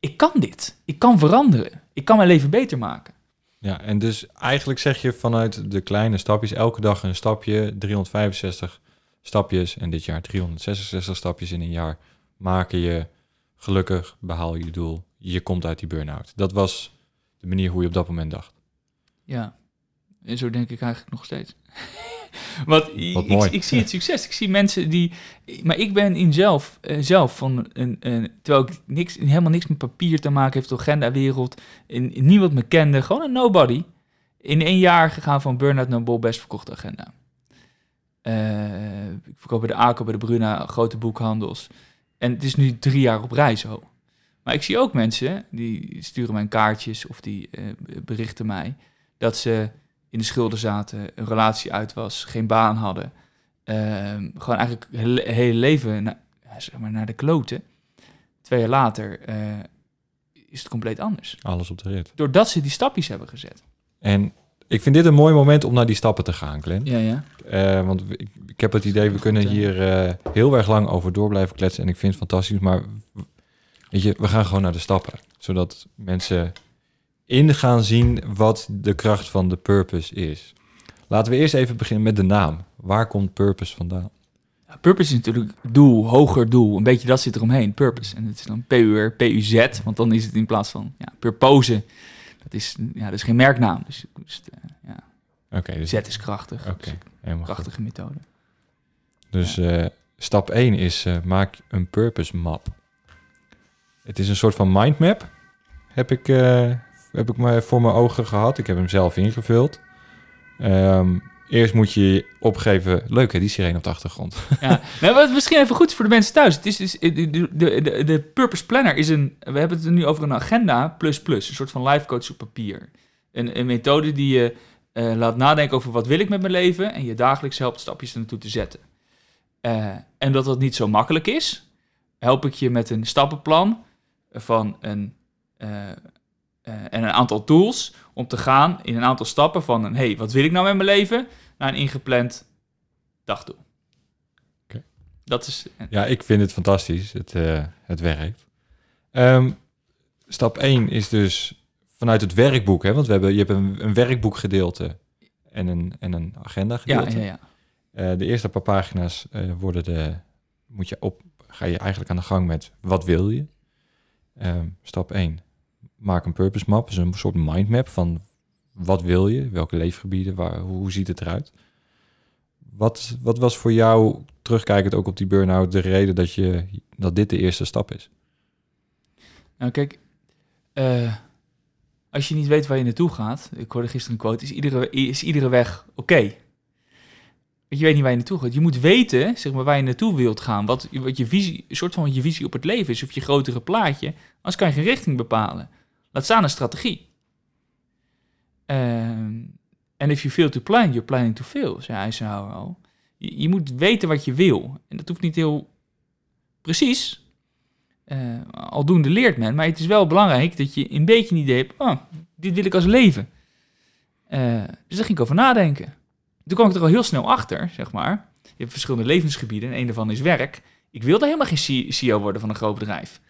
Ik kan dit. Ik kan veranderen. Ik kan mijn leven beter maken. Ja, en dus eigenlijk zeg je vanuit de kleine stapjes, elke dag een stapje, 365 stapjes en dit jaar 366 stapjes in een jaar, maken je gelukkig, behaal je doel, je komt uit die burn-out. Dat was de manier hoe je op dat moment dacht. Ja, en zo denk ik eigenlijk nog steeds. Want Wat ik, mooi. ik, zie het succes. Ik zie mensen die. Maar ik ben in zelf, eh, zelf van een, een. Terwijl ik niks, helemaal niks met papier te maken heeft, de agenda-wereld. En niemand me kende, gewoon een nobody. In één jaar gegaan van burn-out naar bol best verkochte agenda. Eh, ik verkoop bij de ACO, bij de Bruna, grote boekhandels. En het is nu drie jaar op rij zo. Maar ik zie ook mensen die sturen mij kaartjes of die eh, berichten mij dat ze in de schulden zaten, een relatie uit was, geen baan hadden. Ehm, gewoon eigenlijk hun hele leven na- zeg maar naar de kloten. Twee jaar later eh, is het compleet anders. Alles op de rit. Doordat ze die stapjes hebben gezet. En ik vind dit een mooi moment om naar die stappen te gaan, Glenn. Ja, ja. Eh, want ik, ik heb het idee, we kunnen Goed, hè? hier eh, heel erg lang over door blijven kletsen. En ik vind het fantastisch. Maar weet je, we gaan gewoon naar de stappen. Zodat mensen in gaan zien wat de kracht van de purpose is. Laten we eerst even beginnen met de naam. Waar komt purpose vandaan? Ja, Purpose is natuurlijk doel, hoger doel. Een beetje dat zit eromheen, purpose. En het is dan PUR, PUZ, want dan is het in plaats van ja, purpose. Dat is, ja, dat is geen merknaam. Dus, dus eh, ja, Oké, dus, Z is krachtig. Oké, Dus goed. krachtige methode. Dus eh, stap 1 is eh, maak een purpose map. Het is een soort van mindmap. Heb ik, heb ik maar voor mijn ogen gehad. Ik heb hem zelf ingevuld. Ehm, eerst moet je opgeven... Leuk hè, die sirene op de achtergrond. Ja, nou, wat misschien even goed voor de mensen thuis. Het is dus, de, de, de, Purpose Planner is een, we hebben het nu over een agenda plus plus, een soort van life coach op papier. Een, een methode die je eh, laat nadenken over wat wil ik met mijn leven en je dagelijks helpt stapjes er naartoe te zetten. Eh, en dat dat niet zo makkelijk is, help ik je met een stappenplan van een, eh, eh, en een aantal tools om te gaan in een aantal stappen van een, hey, wat wil ik nou met mijn leven, naar een ingepland dagdoel. Oké. Dat is, Ja, ik vind het fantastisch. Het, eh, het werkt. Ehm, stap 1 is dus vanuit het werkboek. Hè? Want we hebben, je hebt een, een werkboekgedeelte en een, en een agenda ja, gedeelte. ja, ja. Eh, de eerste paar pagina's worden de, moet je op, ga je eigenlijk aan de gang met wat wil je. Ehm, stap 1, maak een purpose map, dus een soort mindmap van wat wil je, welke leefgebieden, waar, hoe, ziet het eruit. Wat, wat was voor jou, terugkijkend ook op die burn-out, de reden dat, je, dat dit de eerste stap is? Nou, kijk, eh, als je niet weet waar je naartoe gaat, ik hoorde gisteren een quote, is iedere, is iedere weg oké. Je weet niet waar je naartoe gaat. Je moet weten, zeg maar, waar je naartoe wilt gaan. Wat, wat je visie, een soort van je visie op het leven is, of je grotere plaatje. Anders kan je richting bepalen. Laat staan een strategie. Ehm, En if you fail to plan, you're planning to fail, zei Eisenhower al. Je, je moet weten wat je wil. En dat hoeft niet heel precies. Eh, aldoende leert men. Maar het is wel belangrijk dat je een beetje een idee hebt. Oh, dit wil ik als leven. Eh, dus daar ging ik over nadenken. Toen kwam ik er al heel snel achter, zeg maar. Je hebt verschillende levensgebieden en een daarvan is werk. Ik wilde helemaal geen CEO worden van een groot bedrijf.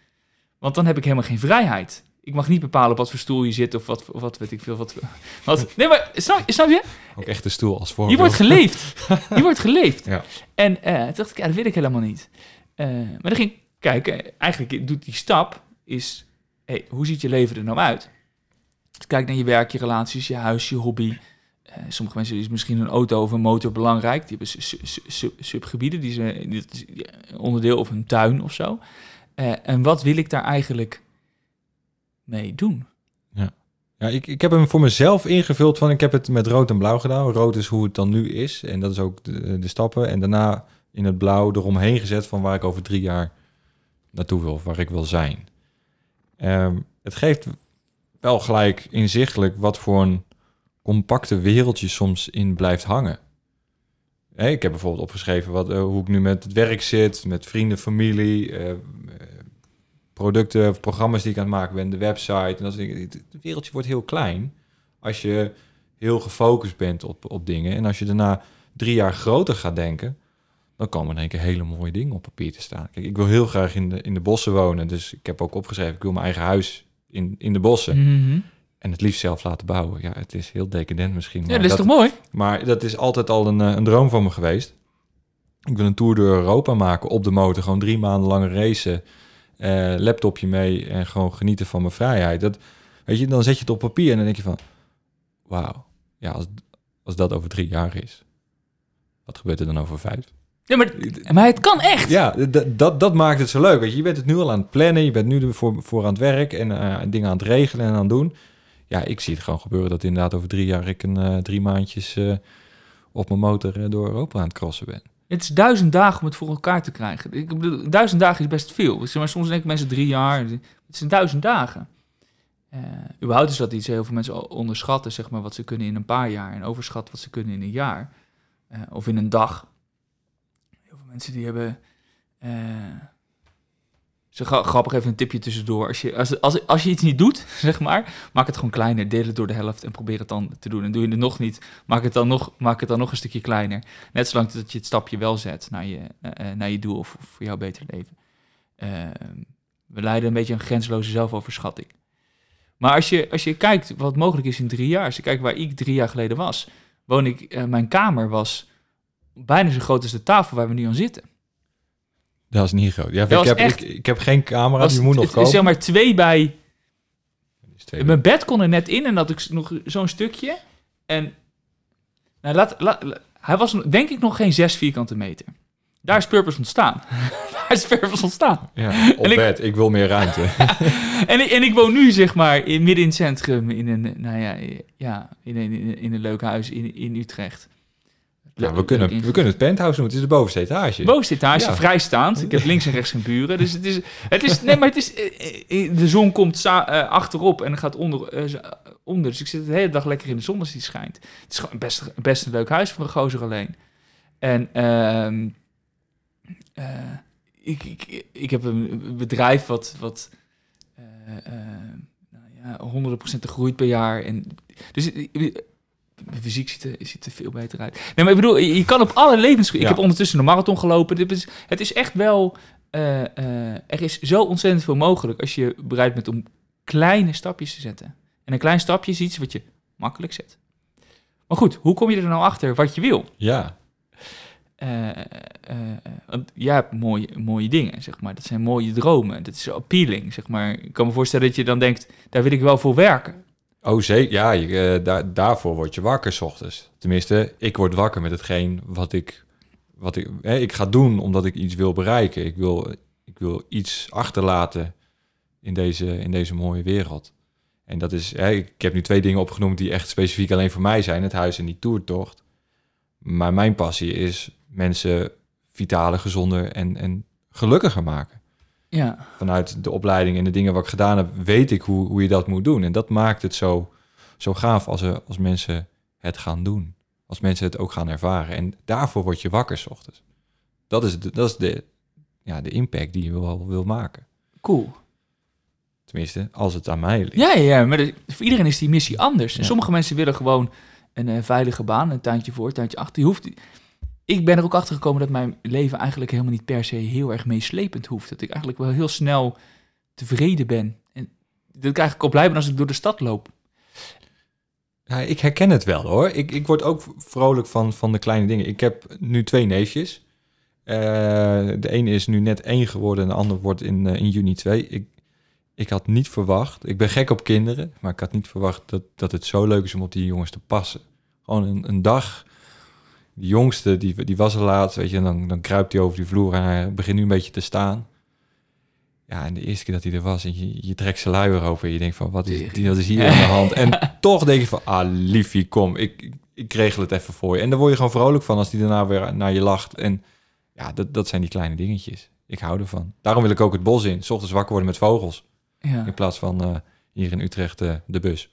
Want dan heb ik helemaal geen vrijheid. Ik mag niet bepalen op wat voor stoel je zit of wat, of wat weet ik veel. Wat, wat, nee, maar snap, snap je? Ook echt de stoel als voorbeeld. wordt geleefd. Hier wordt geleefd. Ja. En eh, toen dacht ik, ja, dat wil ik helemaal niet. Eh, maar dan ging ik kijken. Eigenlijk doet die stap is, hey, hoe ziet je leven er nou uit? Dus kijk naar je werk, je relaties, je huis, je hobby. Eh, sommige mensen is misschien een auto of een motor belangrijk. Die hebben su- su- su- su- subgebieden, die zijn onderdeel of een tuin of zo. En wat wil ik daar eigenlijk mee doen? Ja, ik, ik heb hem voor mezelf ingevuld van ik heb het met rood en blauw gedaan. Rood is hoe het dan nu is en dat is ook de, de stappen. En daarna in het blauw eromheen gezet van waar ik over drie jaar naartoe wil, of waar ik wil zijn. Ehm, het geeft wel gelijk inzichtelijk wat voor een compacte wereld je soms in blijft hangen. Ik heb bijvoorbeeld opgeschreven wat, eh, hoe ik nu met het werk zit, met vrienden, familie, eh, producten of programma's die ik aan het maken ben, de website. En dat soort dingen. Het wereldje wordt heel klein als je heel gefocust bent op, op dingen. En als je daarna drie jaar groter gaat denken, dan komen er in één keer hele mooie dingen op papier te staan. Kijk, ik wil heel graag in de, in de bossen wonen. Dus ik heb ook opgeschreven, ik wil mijn eigen huis in, in de bossen. Mhm. En het liefst zelf laten bouwen. Ja, het is heel decadent misschien. Ja, maar dat is toch mooi? maar dat is altijd al een, eh, een droom van me geweest. Ik wil een tour door Europa maken op de motor. Gewoon drie maanden lange racen. Eh, laptopje mee en gewoon genieten van mijn vrijheid. Dat, weet je, dan zet je het op papier en dan denk je van... Wauw, ja, als, als dat over drie jaar is. Wat gebeurt er dan over vijf? Ja, maar, maar het kan echt. Ja, dat, dat maakt het zo leuk. Weet je. je bent het nu al aan het plannen. Je bent nu ervoor voor aan het werk en eh, dingen aan het regelen en aan het doen. Ja, ik zie het gewoon gebeuren dat inderdaad over drie jaar ik een eh, drie maandjes op mijn motor door Europa aan het crossen ben. Het is duizend dagen om het voor elkaar te krijgen. Ik duizend dagen is best veel. Maar soms denken mensen drie jaar. Het zijn duizend dagen. Eh überhaupt is dat iets heel veel mensen onderschatten, zeg maar, wat ze kunnen in een paar jaar. En overschatten wat ze kunnen in een jaar. Eh, of in een dag. Heel veel mensen die hebben... eh, Zo gra- grappig even een tipje tussendoor. Als je, als, als, als je iets niet doet, zeg maar, maak het gewoon kleiner. Deel het door de helft en probeer het dan te doen. En doe je het nog niet, maak het dan nog, maak het dan nog een stukje kleiner. Net zolang dat je het stapje wel zet naar je, eh, eh, naar je doel of, of voor jouw beter leven. Ehm, we leiden een beetje een grenzeloze zelfoverschatting. Maar als je, als je kijkt wat mogelijk is in drie jaar, als je kijkt waar ik drie jaar geleden was, woon ik, eh, mijn kamer was bijna zo groot als de tafel waar we nu aan zitten. Dat is niet groot. Ja, ik, heb, echt- ik, ik heb geen camera, die moet nog komen. zeg maar twee bij twee- Mijn bed kon er net in en dat ik nog zo'n stukje. En nou, laat, hij was denk ik nog geen zes vierkante meter. Daar is Purpose ontstaan. Daar is Purpose ontstaan. Ja, op En ik- bed. Ik wil meer ruimte. En, ik- en ik woon nu zeg maar in, midden in het centrum in een, nou ja, ja in, een, in, een- in een leuk huis in, in Utrecht. Nou, we, kunnen, we kunnen het penthouse doen. Het is de bovenste etage. Bovenste etage, Ja. vrijstaand. Ik heb links en rechts geen buren. Dus het is, het is nee, maar het is, eh, eh, de zon komt eh, achterop en gaat onder, onder. Dus ik zit de hele dag lekker in de zon als die schijnt. Het is gewoon best, best een leuk huis voor een gozer alleen. En ehm, eh, ik, ik, ik heb een bedrijf wat, wat eh, nou ja, honderden procenten groeit per jaar. En, dus mijn fysiek ziet er, ziet er veel beter uit. Nee, maar ik bedoel, je kan op alle levens... Ik heb ondertussen een marathon gelopen. Dit is, het is echt wel... eh, eh, er is zo ontzettend veel mogelijk als je bereid bent om kleine stapjes te zetten. En een klein stapje is iets wat je makkelijk zet. Maar goed, hoe kom je er nou achter wat je wil? Ja. Eh, want jij hebt mooie, mooie dingen, zeg maar. Dat zijn mooie dromen. Dat is appealing, zeg maar. Ik kan me voorstellen dat je dan denkt, daar wil ik wel voor werken. Oh, zeker. Ja, eh, daar, daarvoor word je wakker 's ochtends. Tenminste, ik word wakker met hetgeen wat ik, wat ik, hè, ik ga doen omdat ik iets wil bereiken. Ik wil, ik wil iets achterlaten in deze, in deze mooie wereld. En dat is, hè, ik heb nu twee dingen opgenoemd die echt specifiek alleen voor mij zijn. Het huis en die toertocht. Maar mijn passie is mensen vitaler, gezonder en, en gelukkiger maken. Ja, Vanuit de opleiding en de dingen wat ik gedaan heb, weet ik hoe, hoe je dat moet doen. En dat maakt het zo, zo gaaf als, er, als mensen het gaan doen. Als mensen het ook gaan ervaren. En daarvoor word je wakker 's ochtends. Dat is de, dat is de, ja, de impact die je wel wil maken. cool. Tenminste, als het aan mij ligt. Ja, ja, ja, maar de- voor iedereen is die missie anders. En Ja. sommige mensen willen gewoon een eh, veilige baan, een tuintje voor, een tuintje achter. Je hoeft, ik ben er ook achter gekomen dat mijn leven eigenlijk helemaal niet per se heel erg meeslepend hoeft. Dat ik eigenlijk wel heel snel tevreden ben. En dat ik eigenlijk al blij ben als ik door de stad loop. Ja, ik herken het wel hoor. Ik, ik word ook vrolijk van, van de kleine dingen. Ik heb nu twee neefjes. Eh, de ene is nu net één geworden en de ander wordt in, eh, in juni twee. Ik, ik had niet verwacht, ik ben gek op kinderen, maar ik had niet verwacht dat, dat het zo leuk is om op die jongens te passen. Gewoon een, een dag. Die jongste, die, die was er laatst, weet je, en dan, dan kruipt hij over die vloer en hij begint nu een beetje te staan. Ja, en de eerste keer dat hij er was, en je, je trekt zijn luier over en je denkt van, wat is, die, wat is hier aan de hand? En toch denk je van, ah, liefie, kom, ik, ik, regel het even voor je. En daar word je gewoon vrolijk van als die daarna weer naar je lacht. En ja, dat, dat zijn die kleine dingetjes. Ik hou ervan. Daarom wil ik ook het bos in. S ochtends wakker worden met vogels. Ja. In plaats van eh, hier in Utrecht eh, de bus.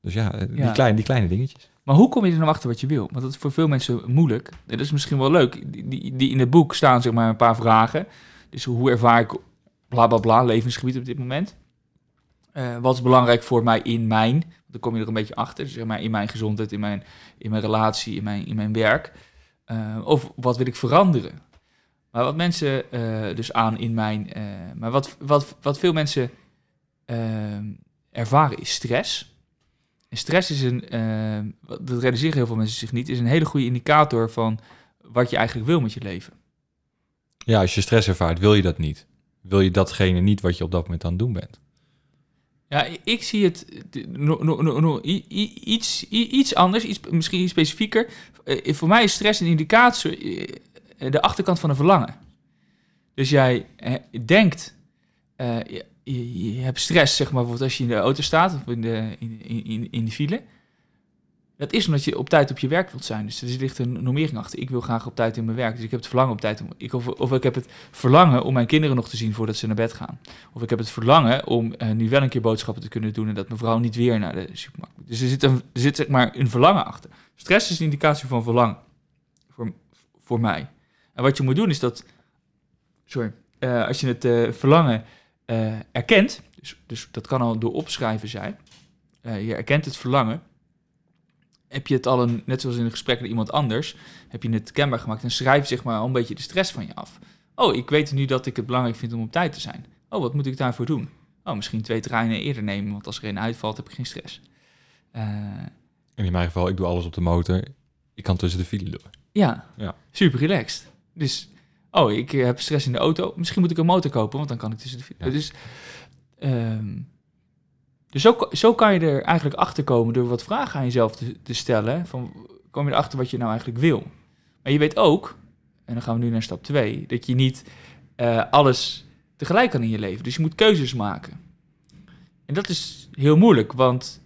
Dus ja, eh, Ja. Die, kleine, die kleine dingetjes. Maar hoe kom je er nou achter wat je wil? Want dat is voor veel mensen moeilijk. Dat is misschien wel leuk. Die, die, in het boek staan zeg maar een paar vragen. Dus hoe ervaar ik bla bla bla levensgebied op dit moment? Eh, wat is belangrijk voor mij in mijn? Dan kom je er een beetje achter. Zeg maar in mijn gezondheid, in mijn, in mijn relatie, in mijn, in mijn werk. Eh, of wat wil ik veranderen? Maar wat mensen eh, dus aan in mijn. maar wat, wat, wat veel mensen ervaren is stress. En stress is een, wat- dat realiseren heel veel mensen zich niet, is een hele goede indicator van wat je eigenlijk wil met je leven. Ja, als je stress ervaart, wil je dat niet. Wil je datgene niet wat je op dat moment aan het doen bent. Ja, ik zie het no, no, no, iets, iets anders, iets, misschien iets specifieker. Eh, voor mij is stress een indicator, eh, de achterkant van een verlangen. Dus jij denkt, je, hebt stress, zeg maar, bijvoorbeeld als je in de auto staat of in de, in, in, in, de file. Dat is omdat je op tijd op je werk wilt zijn. Dus er ligt een normering achter. Ik wil graag op tijd in mijn werk. Dus ik heb het verlangen op tijd om. Ik, of, of ik heb het verlangen om mijn kinderen nog te zien voordat ze naar bed gaan. Of ik heb het verlangen om eh, nu wel een keer boodschappen te kunnen doen en dat mijn vrouw niet weer naar de supermarkt moet. Dus er zit, een, er zit zeg maar een verlangen achter. Stress is een indicatie van verlangen. Voor, voor mij. En wat je moet doen is dat. Sorry. eh, als je het eh, verlangen eh, erkent, dus, dus dat kan al door opschrijven zijn, Eh, je erkent het verlangen, heb je het al een, net zoals in een gesprek met iemand anders, heb je het kenbaar gemaakt en schrijf zeg maar al een beetje de stress van je af. Oh, ik weet nu dat ik het belangrijk vind om op tijd te zijn. Oh, wat moet ik daarvoor doen? Oh, misschien twee treinen eerder nemen, want als er een uitvalt heb ik geen stress. Eh, En in mijn geval, ik doe alles op de motor. Ik kan tussen de file door. ja, Ja. super relaxed. Dus, oh, ik heb stress in de auto. Misschien moet ik een motor kopen, want dan kan ik tussen de... Ja. Dus, ehm, dus zo, zo kan je er eigenlijk achter komen door wat vragen aan jezelf te, te stellen. Van, kom je erachter wat je nou eigenlijk wil. Maar je weet ook, en dan gaan we nu naar stap 2, dat je niet eh, alles tegelijk kan in je leven. Dus je moet keuzes maken. En dat is heel moeilijk, want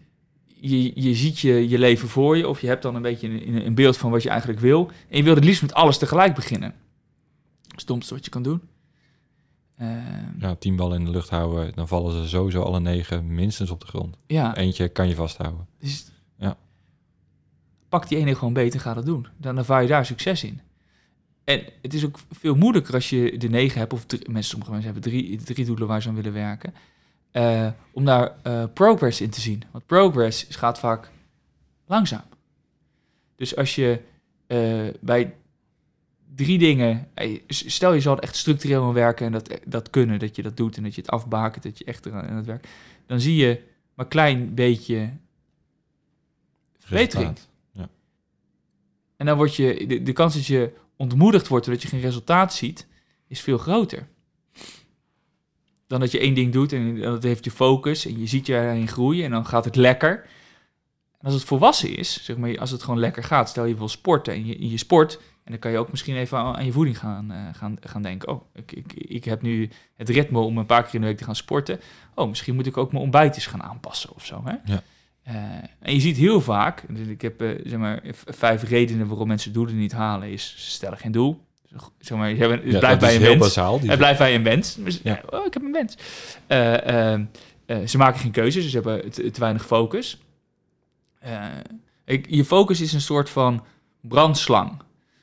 je, je ziet je, je leven voor je, of je hebt dan een beetje een, een beeld van wat je eigenlijk wil. En je wil het liefst met alles tegelijk beginnen. Stomste wat je kan doen. Ehm, Ja, tien ballen in de lucht houden, dan vallen ze sowieso alle negen minstens op de grond. ja, Eentje kan je vasthouden. dus Ja. pak die ene gewoon beter en ga dat doen. Dan ervaar je daar succes in. En het is ook veel moeilijker als je de negen hebt, of drie, mensen, sommige mensen hebben drie, drie doelen waar ze aan willen werken, eh, om daar eh, progress in te zien. Want progress gaat vaak langzaam. Dus als je eh, bij drie dingen, eh, stel je zal echt structureel aan werken en dat, dat kunnen, dat je dat doet en dat je het afbakent, dat je echt eraan aan het werk, dan zie je maar een klein beetje verbetering. Resultaat. En dan word je, de, de kans dat je ontmoedigd wordt doordat je geen resultaat ziet, is veel groter. Dan dat je één ding doet en dat heeft je focus en je ziet je erin groeien en dan gaat het lekker. Als het volwassen is, zeg maar, als het gewoon lekker gaat, stel je wil sporten en je, je sport, en dan kan je ook misschien even aan, je voeding gaan, eh, gaan, gaan denken. Oh, ik, ik, ik heb nu het ritme om een paar keer in de week te gaan sporten. Oh, misschien moet ik ook mijn ontbijt eens gaan aanpassen of zo. Hè? Ja. Eh, en je ziet heel vaak, dus ik heb eh, zeg maar vijf redenen waarom mensen doelen niet halen, is ze stellen geen doel. Zeg maar, je hebt, het Ja, blijft bij een heel wens. bazaal. Die Het blijft bij een wens. Dus, Ja. Oh, ik heb een wens. Ze maken geen keuzes, ze hebben te, te weinig focus. Eh, ik, je focus is een soort van brandslang.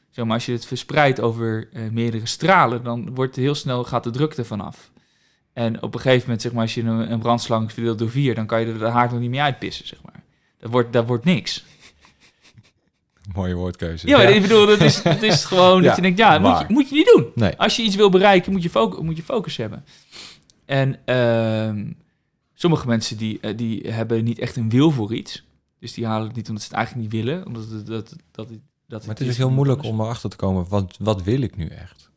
Zeg maar, als je het verspreidt over eh, meerdere stralen, dan wordt heel snel gaat de druk ervan af. En op een gegeven moment, zeg maar, als je een, een brandslang verdeelt door vier, dan kan je er de haard nog niet meer uitpissen, zeg maar. Dat wordt, dat wordt niks. Mooie woordkeuze. Ja, maar ik bedoel, dat is, dat is gewoon Ja, dat je denkt, ja, moet je, moet je niet doen. Nee. Als je iets wil bereiken, moet je, focus, moet je focus hebben. En ehm, sommige mensen die, eh, die hebben niet echt een wil voor iets. Dus die halen het niet omdat ze het eigenlijk niet willen. Omdat het, dat, dat, dat, dat Maar het is ook heel moeilijk om erachter te komen, wat, wat wil ik nu echt?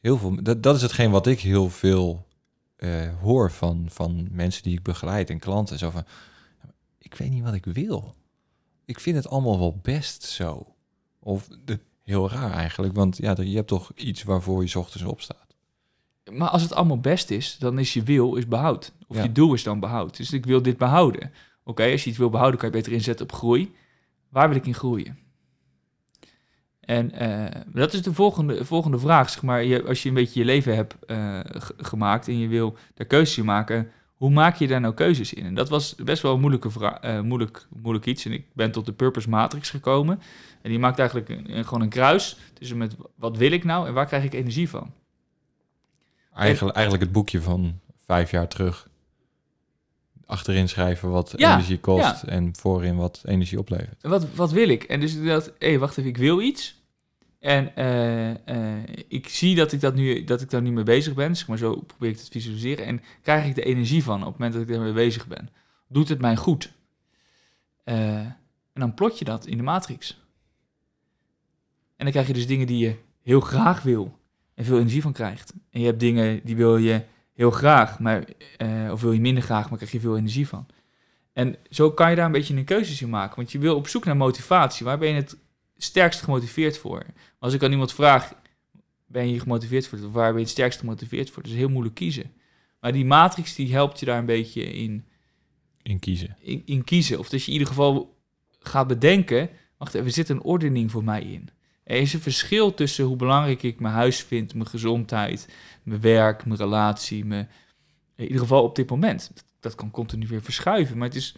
Heel veel, dat, dat is hetgeen wat ik heel veel eh, hoor van, van mensen die ik begeleid en klanten. Zo van, ik weet niet wat ik wil. Ik vind het allemaal wel best zo. Of de, heel raar eigenlijk, want ja, je hebt toch iets waarvoor je 's ochtends opstaat. Maar als het allemaal best is, dan is je wil is behoud. Of Ja. je doel is dan behoud. Dus ik wil dit behouden. Oké, als je iets wil behouden, kan je beter inzetten op groei. Waar wil ik in groeien? En eh, dat is de volgende, volgende vraag. Zeg maar, je, als je een beetje je leven hebt eh, gemaakt en je wil daar keuzes in maken, hoe maak je daar nou keuzes in? En dat was best wel een moeilijke eh, moeilijk, moeilijk iets. En ik ben tot de Purpose Matrix gekomen. En die maakt eigenlijk gewoon een kruis tussen met wat wil ik nou en waar krijg ik energie van? Eigenlijk het boekje van vijf jaar terug. Achterin schrijven wat Ja, energie kost ja. en voorin wat energie oplevert. Wat, wat wil ik? En dus dacht, hé, wacht even, ik wil iets. En eh, eh, ik zie dat ik, dat, nu, dat ik daar nu mee bezig ben. Zeg maar zo probeer ik het te visualiseren. En krijg ik de energie van op het moment dat ik daarmee bezig ben. Doet het mij goed? Eh, en dan plot je dat in de matrix. En dan krijg je dus dingen die je heel graag wil. En veel energie van krijgt. En je hebt dingen die wil je heel graag. Maar, eh, of wil je minder graag, maar krijg je veel energie van. En zo kan je daar een beetje een keuzes in maken. Want je wil op zoek naar motivatie. Waar ben je het sterkst gemotiveerd voor? Als ik aan iemand vraag, ben je gemotiveerd voor? Of waar ben je het sterkst gemotiveerd voor? Dat is heel moeilijk kiezen. Maar die matrix die helpt je daar een beetje in, In kiezen. in, in kiezen. Of dat je in ieder geval gaat bedenken, wacht even, er zit een ordening voor mij in. Er is een verschil tussen hoe belangrijk ik mijn huis vind, mijn gezondheid, mijn werk, mijn relatie, mijn, in ieder geval op dit moment. Dat, kan continu weer verschuiven, maar het is,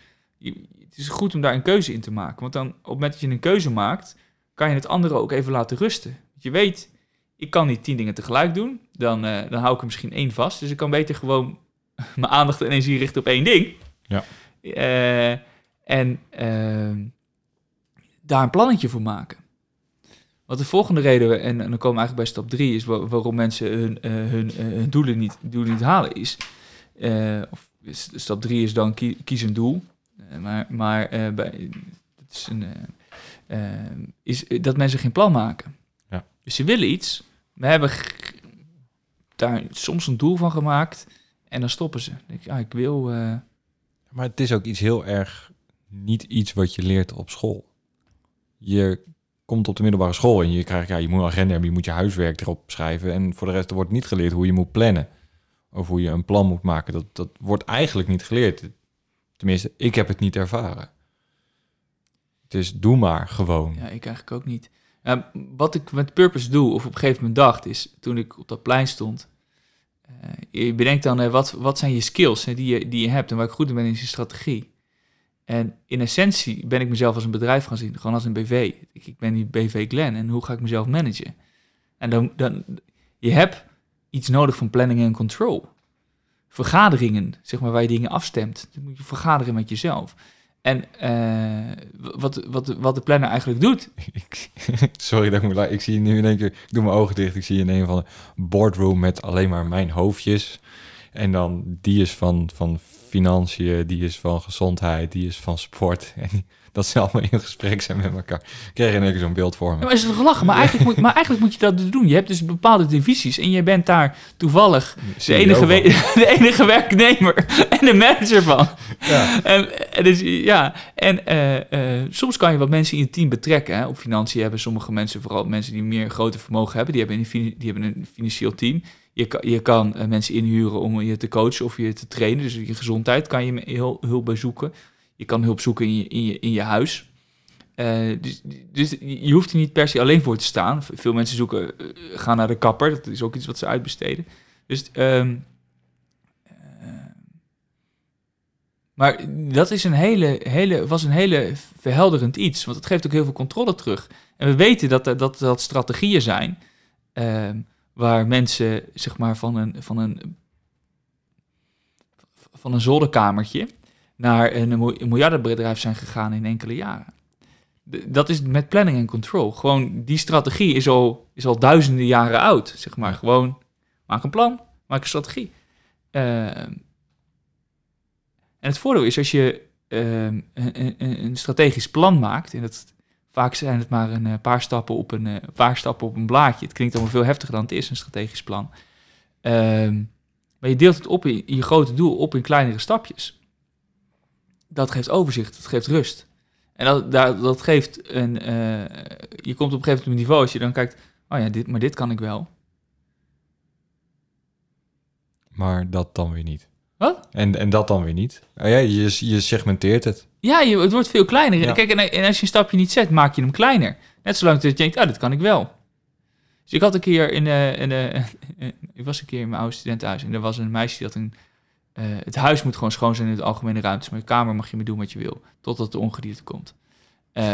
het is goed om daar een keuze in te maken. Want dan, op het moment dat je een keuze maakt, kan je het andere ook even laten rusten. Je weet, ik kan niet tien dingen tegelijk doen. Dan, eh, dan hou ik er misschien één vast. Dus ik kan beter gewoon mijn aandacht en energie richten op één ding. Ja. Eh, en ehm, daar een plannetje voor maken. Wat de volgende reden, en, en dan komen we eigenlijk bij stap drie, is wa- waarom mensen hun, eh, hun, eh, hun doelen, niet, doelen niet halen, is. eh, of stap drie is dan kie- kies een doel. Maar maar bij, het is, een, is dat mensen geen plan maken. Ja. Dus ze willen iets. We hebben daar soms een doel van gemaakt en dan stoppen ze. Dan denk ik, ah, ik wil. Maar het is ook iets heel erg niet iets wat je leert op school. Je komt op de middelbare school en je krijgt, ja, je moet een agenda hebben, je moet je huiswerk erop schrijven. En voor de rest wordt niet geleerd hoe je moet plannen. Of hoe je een plan moet maken. Dat, dat wordt eigenlijk niet geleerd. Tenminste, ik heb het niet ervaren. Het is doe maar gewoon. Ja, ik eigenlijk ook niet. Wat ik met purpose doe, of op een gegeven moment dacht, is toen ik op dat plein stond. eh, je bedenkt dan, eh, wat, wat zijn je skills die, je, die je hebt en waar ik goed in ben, is je strategie. En in essentie ben ik mezelf als een bedrijf gaan zien, gewoon als een BV. Ik, ik ben die BV Glen en hoe ga ik mezelf managen? En dan, dan, je hebt iets nodig van planning en control. Vergaderingen, zeg maar, waar je dingen afstemt. Dan moet je vergaderen met jezelf. En eh, wat, wat, wat de planner eigenlijk doet, Sorry dat ik moet Ik zie nu in één keer, ik doe mijn ogen dicht. Ik zie in een van de boardroom met alleen maar mijn hoofdjes. En dan die is van, van financiën, die is van gezondheid, die is van sport. En dat ze allemaal in gesprek zijn met elkaar. Ik kreeg in één keer zo'n beeld voor me. Ja, maar is het gelachen? Maar eigenlijk, moet, maar eigenlijk moet je dat dus doen. Je hebt dus bepaalde divisies en je bent daar toevallig de CEO enige, de enige werknemer en de manager van. Ja. En, en dus, ja, en eh, eh, soms kan je wat mensen in je team betrekken. Hè. Op financiën hebben sommige mensen, vooral mensen die meer grote vermogen hebben, die hebben een, die hebben een financieel team. Je je kan eh, mensen inhuren om je te coachen of je te trainen. Dus je gezondheid kan je heel, hulp bij zoeken. Je kan hulp zoeken in je, in je, in je huis. Eh, dus, dus je hoeft er niet per se alleen voor te staan. Veel mensen zoeken, eh, gaan naar de kapper. Dat is ook iets wat ze uitbesteden. Dus, ehm, eh, maar dat is een hele, hele, was een hele verhelderend iets. Want het geeft ook heel veel controle terug. En we weten dat dat, dat strategieën zijn ehm, waar mensen zeg maar, van, een, van, een, van een zolderkamertje naar een, miljardenbedrijf zijn gegaan in enkele jaren. Dat is met planning en control. Gewoon die strategie is al, is al duizenden jaren oud. Zeg maar gewoon maak een plan, maak een strategie. Ehm, en het voordeel is als je ehm, een, een, een strategisch plan maakt, en dat vaak zijn het maar een eh, paar stappen op een, eh, paar stappen op een blaadje. Het klinkt allemaal veel heftiger dan het is, een strategisch plan. Ehm, maar je deelt het op in, je grote doel op in kleinere stapjes. Dat geeft overzicht, dat geeft rust. En dat, dat geeft een. eh, je komt op een gegeven moment op een niveau als je dan kijkt. Oh ja, dit, maar dit kan ik wel. Maar dat dan weer niet. Wat? En, en dat dan weer niet. Oh ja, je, je segmenteert het. Ja, je, het wordt veel kleiner. Ja. Kijk, en, en als je een stapje niet zet, maak je hem kleiner. Net zolang dat je denkt, ah, dat kan ik wel. Dus ik had een keer in, eh, in eh, ik was een keer in mijn oude studentenhuis en er was een meisje die had een, eh, het huis moet gewoon schoon zijn in de algemene ruimtes, maar je kamer mag je mee doen wat je wil, totdat de ongedierte komt. Eh,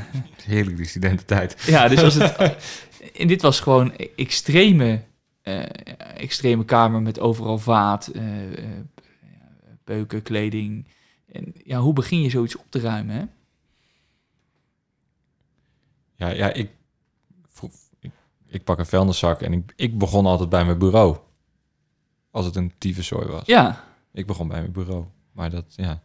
Heerlijk, die studententijd. ja, dus als het, en dit was gewoon extreme, extreme kamer met overal vaat, eh, eh, beuken, kleding. En ja, hoe begin je zoiets op te ruimen? Hè? Ja, ja ik, ik, ik pak een vuilniszak en ik, ik begon altijd bij mijn bureau. Als het een tyfuszooi was. Ja, Ik begon bij mijn bureau. Maar dat, ja.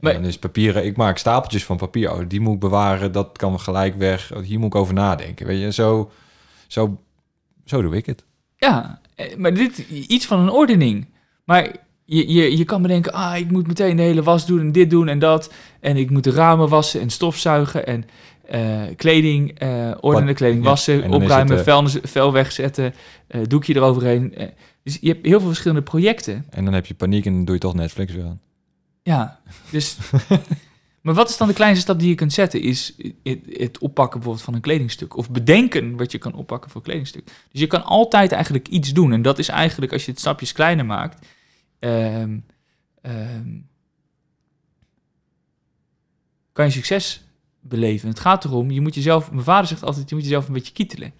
Maar- dan is papieren, ik maak stapeltjes van papier. Oh, die moet ik bewaren, dat kan gelijk weg. Oh, hier moet ik over nadenken. Weet je, zo, zo, zo doe ik het. Ja, eh, maar dit iets van een ordening. Maar je, je, je kan bedenken, ah, ik moet meteen de hele was doen en dit doen en dat. En ik moet de ramen wassen en stofzuigen en eh, kleding eh, ordenen, kleding wassen, opruimen, eh, vuilnis, vuil wegzetten, doekje eroverheen. Dus je hebt heel veel verschillende projecten. En dan heb je paniek en dan doe je toch Netflix weer aan. Ja, dus... maar wat is dan de kleinste stap die je kunt zetten? Is het, het oppakken bijvoorbeeld van een kledingstuk. Of bedenken wat je kan oppakken voor een kledingstuk. Dus je kan altijd eigenlijk iets doen. En dat is eigenlijk, als je het stapjes kleiner maakt... ehm, ehm, kan je succes beleven. Het gaat erom, je moet jezelf... Mijn vader zegt altijd, je moet jezelf een beetje kietelen.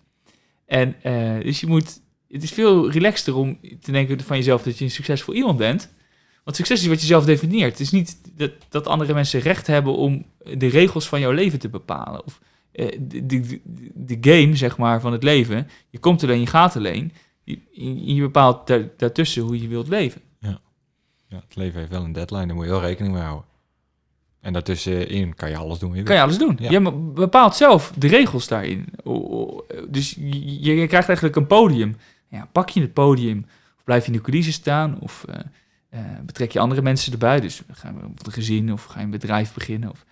En eh, dus je moet, het is veel relaxter om te denken van jezelf dat je een succesvol iemand bent. Want succes is wat je zelf definieert. Het is niet dat, dat andere mensen recht hebben om de regels van jouw leven te bepalen. Of eh, de, de, de game, zeg maar, van het leven. Je komt alleen, je gaat alleen. Je, je bepaalt daar, daartussen hoe je wilt leven. Ja, het leven heeft wel een deadline, daar moet je wel rekening mee houden. En daartussenin kan je alles doen. je Kan je alles doen. Ja. Je be- bepaalt zelf de regels daarin. Dus je, je krijgt eigenlijk een podium. Ja, pak je het podium, of blijf je in de coulissen staan, of eh, eh, betrek je andere mensen erbij. Dus ga je op een gezin, of ga je een bedrijf beginnen. Of,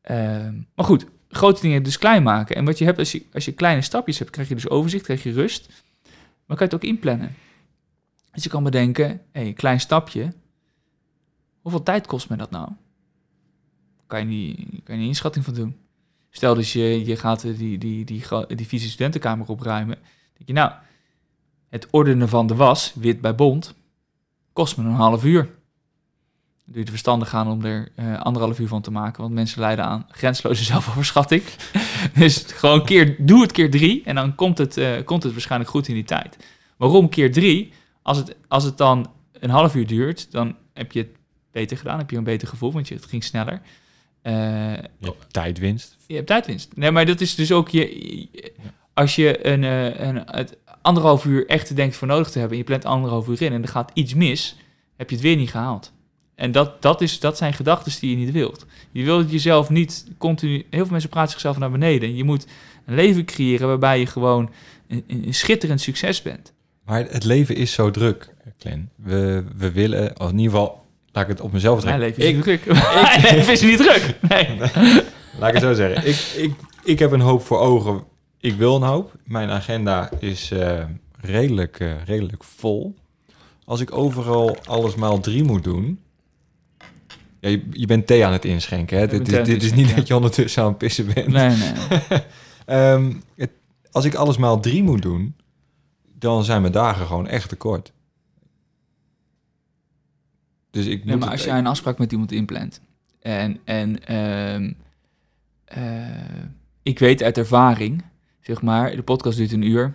ehm, maar goed, grote dingen dus klein maken. En wat je hebt, als je, als je kleine stapjes hebt, krijg je dus overzicht, krijg je rust. Maar kan je het ook inplannen. Dus je kan bedenken, hé, een klein stapje. Hoeveel tijd kost me dat nou? Kan je niet, kan je niet inschatting van doen. Stel dus je, je gaat die, die, die, gro- die vieze studentenkamer opruimen. denk je, nou, het ordenen van de was, wit bij bont, kost me een half uur. Dan doe je er verstandig aan om er eh, anderhalf uur van te maken. Want mensen lijden aan grensloze zelfoverschatting. dus gewoon keer, doe het keer drie. En dan komt het, eh, komt het waarschijnlijk goed in die tijd. Waarom keer drie? Als het, als het dan een half uur duurt, dan heb je het beter gedaan. Heb je een beter gevoel, want je, het ging sneller. Eh, Je hebt tijdwinst. je hebt tijdwinst. Nee, maar dat is dus ook je. Als je een, een, het anderhalf uur echt denkt voor nodig te hebben. en je plant anderhalf uur in en er gaat iets mis. heb je het weer niet gehaald. En dat, dat, is, dat zijn gedachten die je niet wilt. Je wilt jezelf niet continu. Heel veel mensen praten zichzelf naar beneden. Je moet een leven creëren waarbij je gewoon een, schitterend succes bent. Maar het leven is zo druk, Glenn. We, we willen, in ieder geval, laat ik het op mezelf Mijn trekken. leven is Ik, niet druk. Mijn leven is niet druk. Nee. laat ik het zo zeggen. Ik, ik, ik heb een hoop voor ogen. Ik wil een hoop. Mijn agenda is eh, redelijk, eh, redelijk vol. Als ik overal alles maal drie moet doen... Ja, je, je bent thee aan het inschenken, hè? Dit, is, dit is niet dat je ondertussen aan het pissen bent. Nee, nee. Ehm, het- als ik alles maal drie moet doen, dan zijn mijn dagen gewoon echt te kort. Dus ik Nee, moet maar als jij een afspraak met iemand inplant en, en ehm, eh, ik weet uit ervaring, zeg maar, de podcast duurt een uur,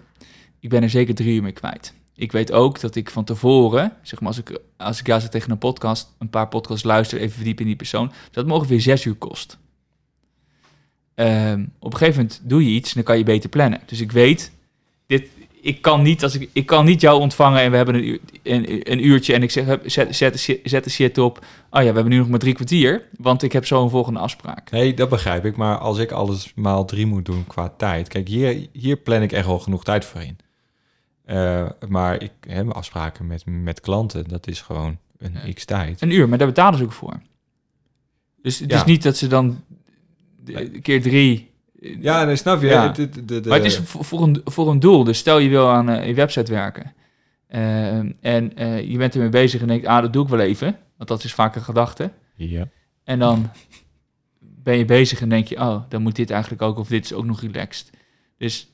ik ben er zeker drie uur mee kwijt. Ik weet ook dat ik van tevoren, zeg maar, als ik, als ik ja tegen een podcast, een paar podcasts luister, even verdiepen in die persoon, dat me ongeveer zes uur kost. Ehm, op een gegeven moment doe je iets en dan kan je beter plannen. Dus ik weet, dit, ik, kan niet, als ik, ik kan niet jou ontvangen en we hebben een, uur, een, een uurtje en ik zeg, zet, zet, zet de shit op. Oh ja, we hebben nu nog maar drie kwartier, want ik heb zo een volgende afspraak. Nee, dat begrijp ik. Maar als ik alles maal drie moet doen qua tijd... Kijk, hier, hier plan ik echt wel genoeg tijd voor in. Eh, maar ik heb afspraken met, met klanten. Dat is gewoon een Ja. x tijd. Een uur, maar daar betalen ze ook voor. Dus het Ja. is niet dat ze dan de- keer drie... Ja, nee, snap je. Ja. Het- het- de- de- Maar het is voor, voor een, voor een doel. Dus stel je wil aan eh, je website werken. eh, en eh, je bent ermee bezig en denkt, ah, dat doe ik wel even. Want dat is vaak een gedachte. Ja. En dan ben je bezig en denk je, oh, dan moet dit eigenlijk ook, of dit is ook nog relaxed. Dus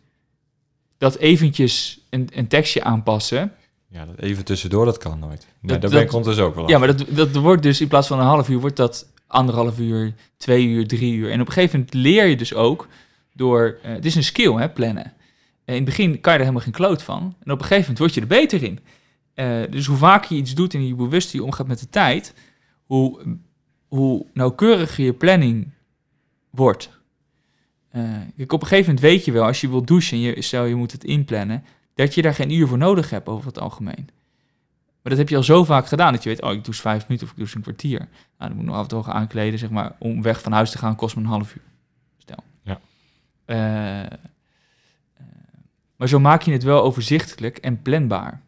dat eventjes een, een tekstje aanpassen. ja, dat even tussendoor, dat kan nooit. Nee, Dat- daar ben ik ondertussen ook wel Ja, aan. maar dat, dat wordt dus in plaats van een half uur, wordt dat anderhalf uur, twee uur, drie uur. En op een gegeven moment leer je dus ook door, eh, het is een skill, hè, plannen. En in het begin kan je er helemaal geen kloot van. En op een gegeven moment word je er beter in. Eh, dus hoe vaker je iets doet en je bewust je omgaat met de tijd, hoe, hoe nauwkeuriger je planning wordt. Eh, kijk, op een gegeven moment weet je wel, als je wilt douchen en je, stel je moet het inplannen, dat je daar geen uur voor nodig hebt over het algemeen. Maar dat heb je al zo vaak gedaan dat je weet, oh, ik douche vijf minuten of ik douche een kwartier. Nou, dan moet ik nog af en toe gaan aankleden, zeg maar, om weg van huis te gaan kost me een half uur. Stel. Ja. Eh, eh, maar zo maak je het wel overzichtelijk en planbaar.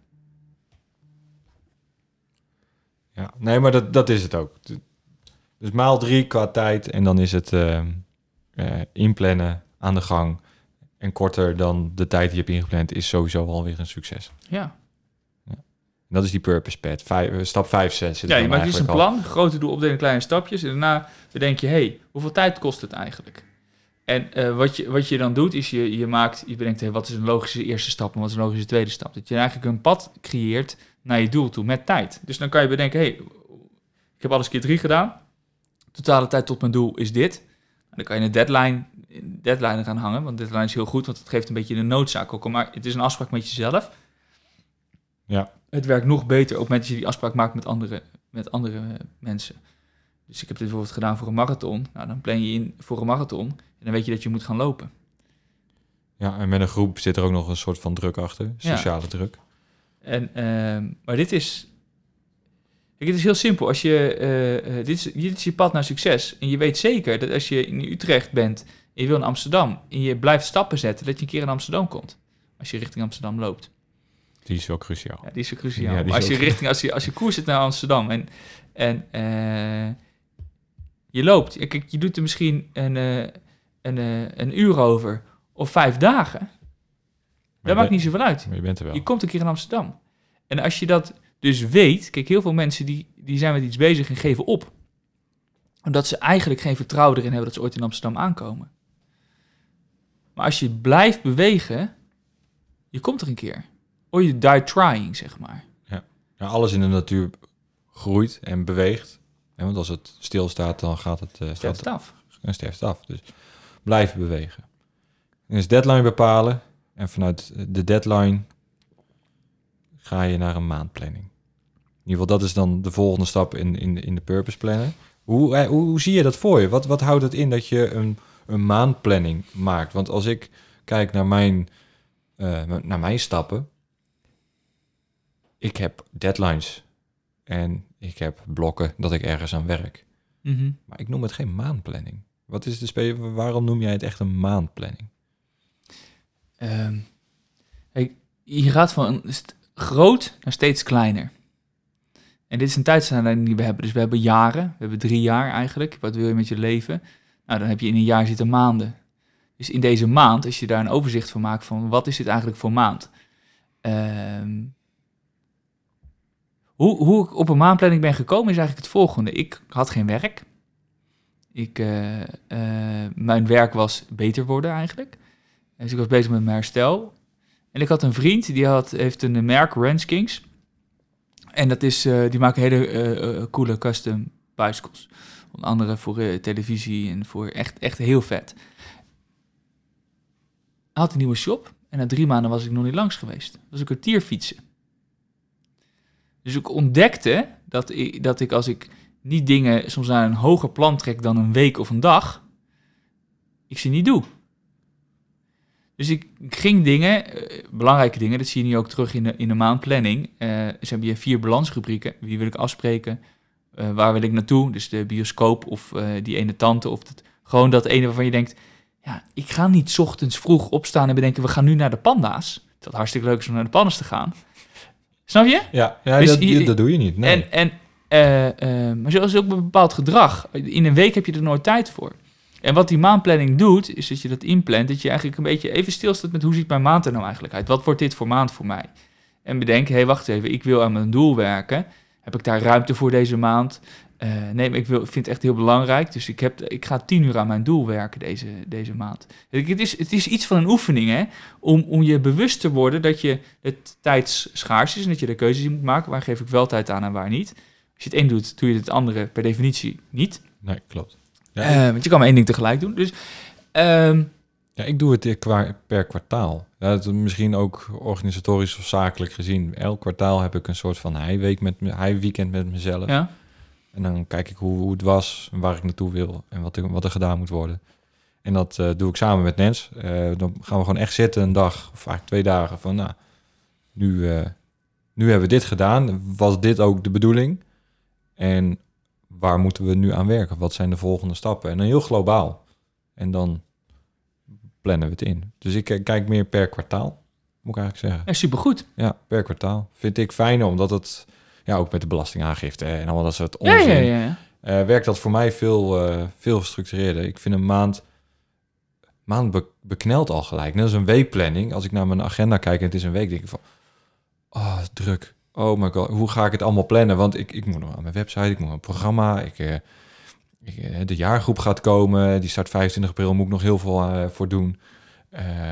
Ja, nee, maar dat, dat is het ook. Dus maal drie qua tijd en dan is het eh, inplannen aan de gang. En korter dan de tijd die je hebt ingepland is sowieso alweer een succes. Ja. En dat is die purpose pad. Vijf, eh, stap 5, 6. Ja, je maakt dus een plan, grote doel opdelen in kleine stapjes. En daarna bedenk je, hey, hoeveel tijd kost het eigenlijk? En eh, wat, je, wat je dan doet, is je, je maakt, je bedenkt, hey, wat is een logische eerste stap en wat is een logische tweede stap? Dat je eigenlijk een pad creëert naar je doel toe met tijd. Dus dan kan je bedenken, hey, ik heb alles keer drie gedaan. Totale tijd tot mijn doel is dit. En dan kan je een deadline deadline gaan hangen. Want deadline is heel goed, want het geeft een beetje de noodzaak ook. Maar het is een afspraak met jezelf. Ja. Het werkt nog beter op het moment dat je die afspraak maakt met andere, met andere mensen. Dus ik heb dit bijvoorbeeld gedaan voor een marathon. Nou, dan plan je in voor een marathon. En dan weet je dat je moet gaan lopen. Ja, en met een groep zit er ook nog een soort van druk achter. Ja. Sociale druk. En, ehm, maar dit is... Kijk, het is heel simpel. Als je, eh, eh, dit, is, dit is je pad naar succes. En je weet zeker dat als je in Utrecht bent... en je wil naar Amsterdam... en je blijft stappen zetten... dat je een keer in Amsterdam komt. Als je richting Amsterdam loopt. Die is wel cruciaal. Ja, die is cruciaal. Ja, is als je, richting, als, je, als je koers zit naar Amsterdam en, en eh, je loopt, kijk, je doet er misschien een, eh, een, eh, een uur over of vijf dagen, Maar dat je maakt bent- niet zoveel uit. Maar je bent er wel. Je komt een keer in Amsterdam. En als je dat dus weet, kijk, heel veel mensen die, die zijn met iets bezig en geven op. Omdat ze eigenlijk geen vertrouwen erin hebben dat ze ooit in Amsterdam aankomen. Maar als je blijft bewegen, je komt er een keer. Or you die trying, zeg maar. Ja, alles in de natuur groeit en beweegt. En want als het stilstaat, dan gaat het, Stel gaat het af. en sterft het af. Dus blijven bewegen. En dus deadline bepalen. En vanuit de deadline ga je naar een maandplanning. In ieder geval, dat is dan de volgende stap in, in, in de purpose planner. Hoe, eh, hoe, hoe zie je dat voor je? Wat, wat houdt het in dat je een, een maandplanning maakt? Want als ik kijk naar mijn, eh, naar mijn stappen, ik heb deadlines en ik heb blokken dat ik ergens aan werk. Mhm. Maar ik noem het geen maandplanning. Wat is de spe waarom noem jij het echt een maandplanning? Ehm, kijk, je gaat van groot naar steeds kleiner. En dit is een tijdslijn die we hebben. Dus we hebben jaren. We hebben drie jaar eigenlijk. Wat wil je met je leven? Nou, dan heb je in een jaar zitten maanden. Dus in deze maand, als je daar een overzicht van maakt van wat is dit eigenlijk voor maand? Ehm, hoe, hoe ik op een maandplanning ben gekomen is eigenlijk het volgende. Ik had geen werk. Ik, eh, eh, mijn werk was beter worden eigenlijk. Dus ik was bezig met mijn herstel. En ik had een vriend, die had, heeft een merk, Ranch Kings. En dat is, eh, die maken hele coole custom bicycles. Onder andere voor televisie en voor echt, echt heel vet. Hij had een nieuwe shop. En na drie maanden was ik nog niet langs geweest. Dat was een kwartier fietsen. Dus ik ontdekte dat ik, dat ik als ik niet dingen soms naar een hoger plan trek dan een week of een dag, ik ze niet doe. Dus ik, ging dingen, eh, belangrijke dingen, dat zie je nu ook terug in de, in de maandplanning. Eh dus heb je vier balansrubrieken. Wie wil ik afspreken? Eh, waar wil ik naartoe? Dus de bioscoop of die ene tante. Of gewoon dat ene waarvan je denkt, ja, ik ga niet ochtends vroeg opstaan en bedenken, we gaan nu naar de panda's. Dat hartstikke leuk is om naar de panda's te gaan. Snap je? Ja, ja Dus dat, je- dat doe je niet. Nee. En, en, eh, eh, maar zoals ook een bepaald gedrag. In een week heb je er nooit tijd voor. En wat die maandplanning doet, is dat je dat inplant. Dat je eigenlijk een beetje even stilstaat met hoe ziet mijn maand er nou eigenlijk uit? Wat wordt dit voor maand voor mij? En bedenk, hé, hey, wacht even, ik wil aan mijn doel werken. Heb ik daar ruimte voor deze maand? Eh, nee, maar ik, wil, vind het echt heel belangrijk. Dus ik, heb, ik ga tien uur aan mijn doel werken deze, deze maand. Het is, het is iets van een oefening, hè? Om, om je bewust te worden dat je het tijd schaars is en dat je de keuzes moet maken. Waar geef ik wel tijd aan en waar niet. Als je het een doet, doe je het andere per definitie niet. nee, klopt. Ja, Eh, want je kan maar één ding tegelijk doen. Dus ehm, Ja, ik doe het eh, per kwartaal. Ja, dat misschien ook organisatorisch of zakelijk gezien. Elk kwartaal heb ik een soort van heiweek met me, heiweekend met mezelf. ja. En dan kijk ik hoe, hoe het was, en waar ik naartoe wil en wat er, wat er gedaan moet worden. En dat eh, doe ik samen met Nens. Eh, dan gaan we gewoon echt zitten een dag, of vaak twee dagen, van nou, nu, eh, nu hebben we dit gedaan. Was dit ook de bedoeling? En waar moeten we nu aan werken? Wat zijn de volgende stappen? En dan heel globaal. En dan plannen we het in. Dus ik kijk meer per kwartaal, moet ik eigenlijk zeggen. ja, supergoed. Ja, per kwartaal. Vind ik fijner, omdat het, ja, ook met de belastingaangifte en allemaal dat soort onzin, ja, ja. ja. eh, werkt dat voor mij veel, eh, veel gestructureerder. Ik vind een maand, maand be- beknelt al gelijk. Net als een weekplanning. Als ik naar mijn agenda kijk en het is een week, denk ik van, oh, druk. Oh my god, hoe ga ik het allemaal plannen? Want ik, ik moet nog aan mijn website, ik moet een programma, ik, eh, ik, de jaargroep gaat komen, die start 25 april, moet ik nog heel veel voor doen.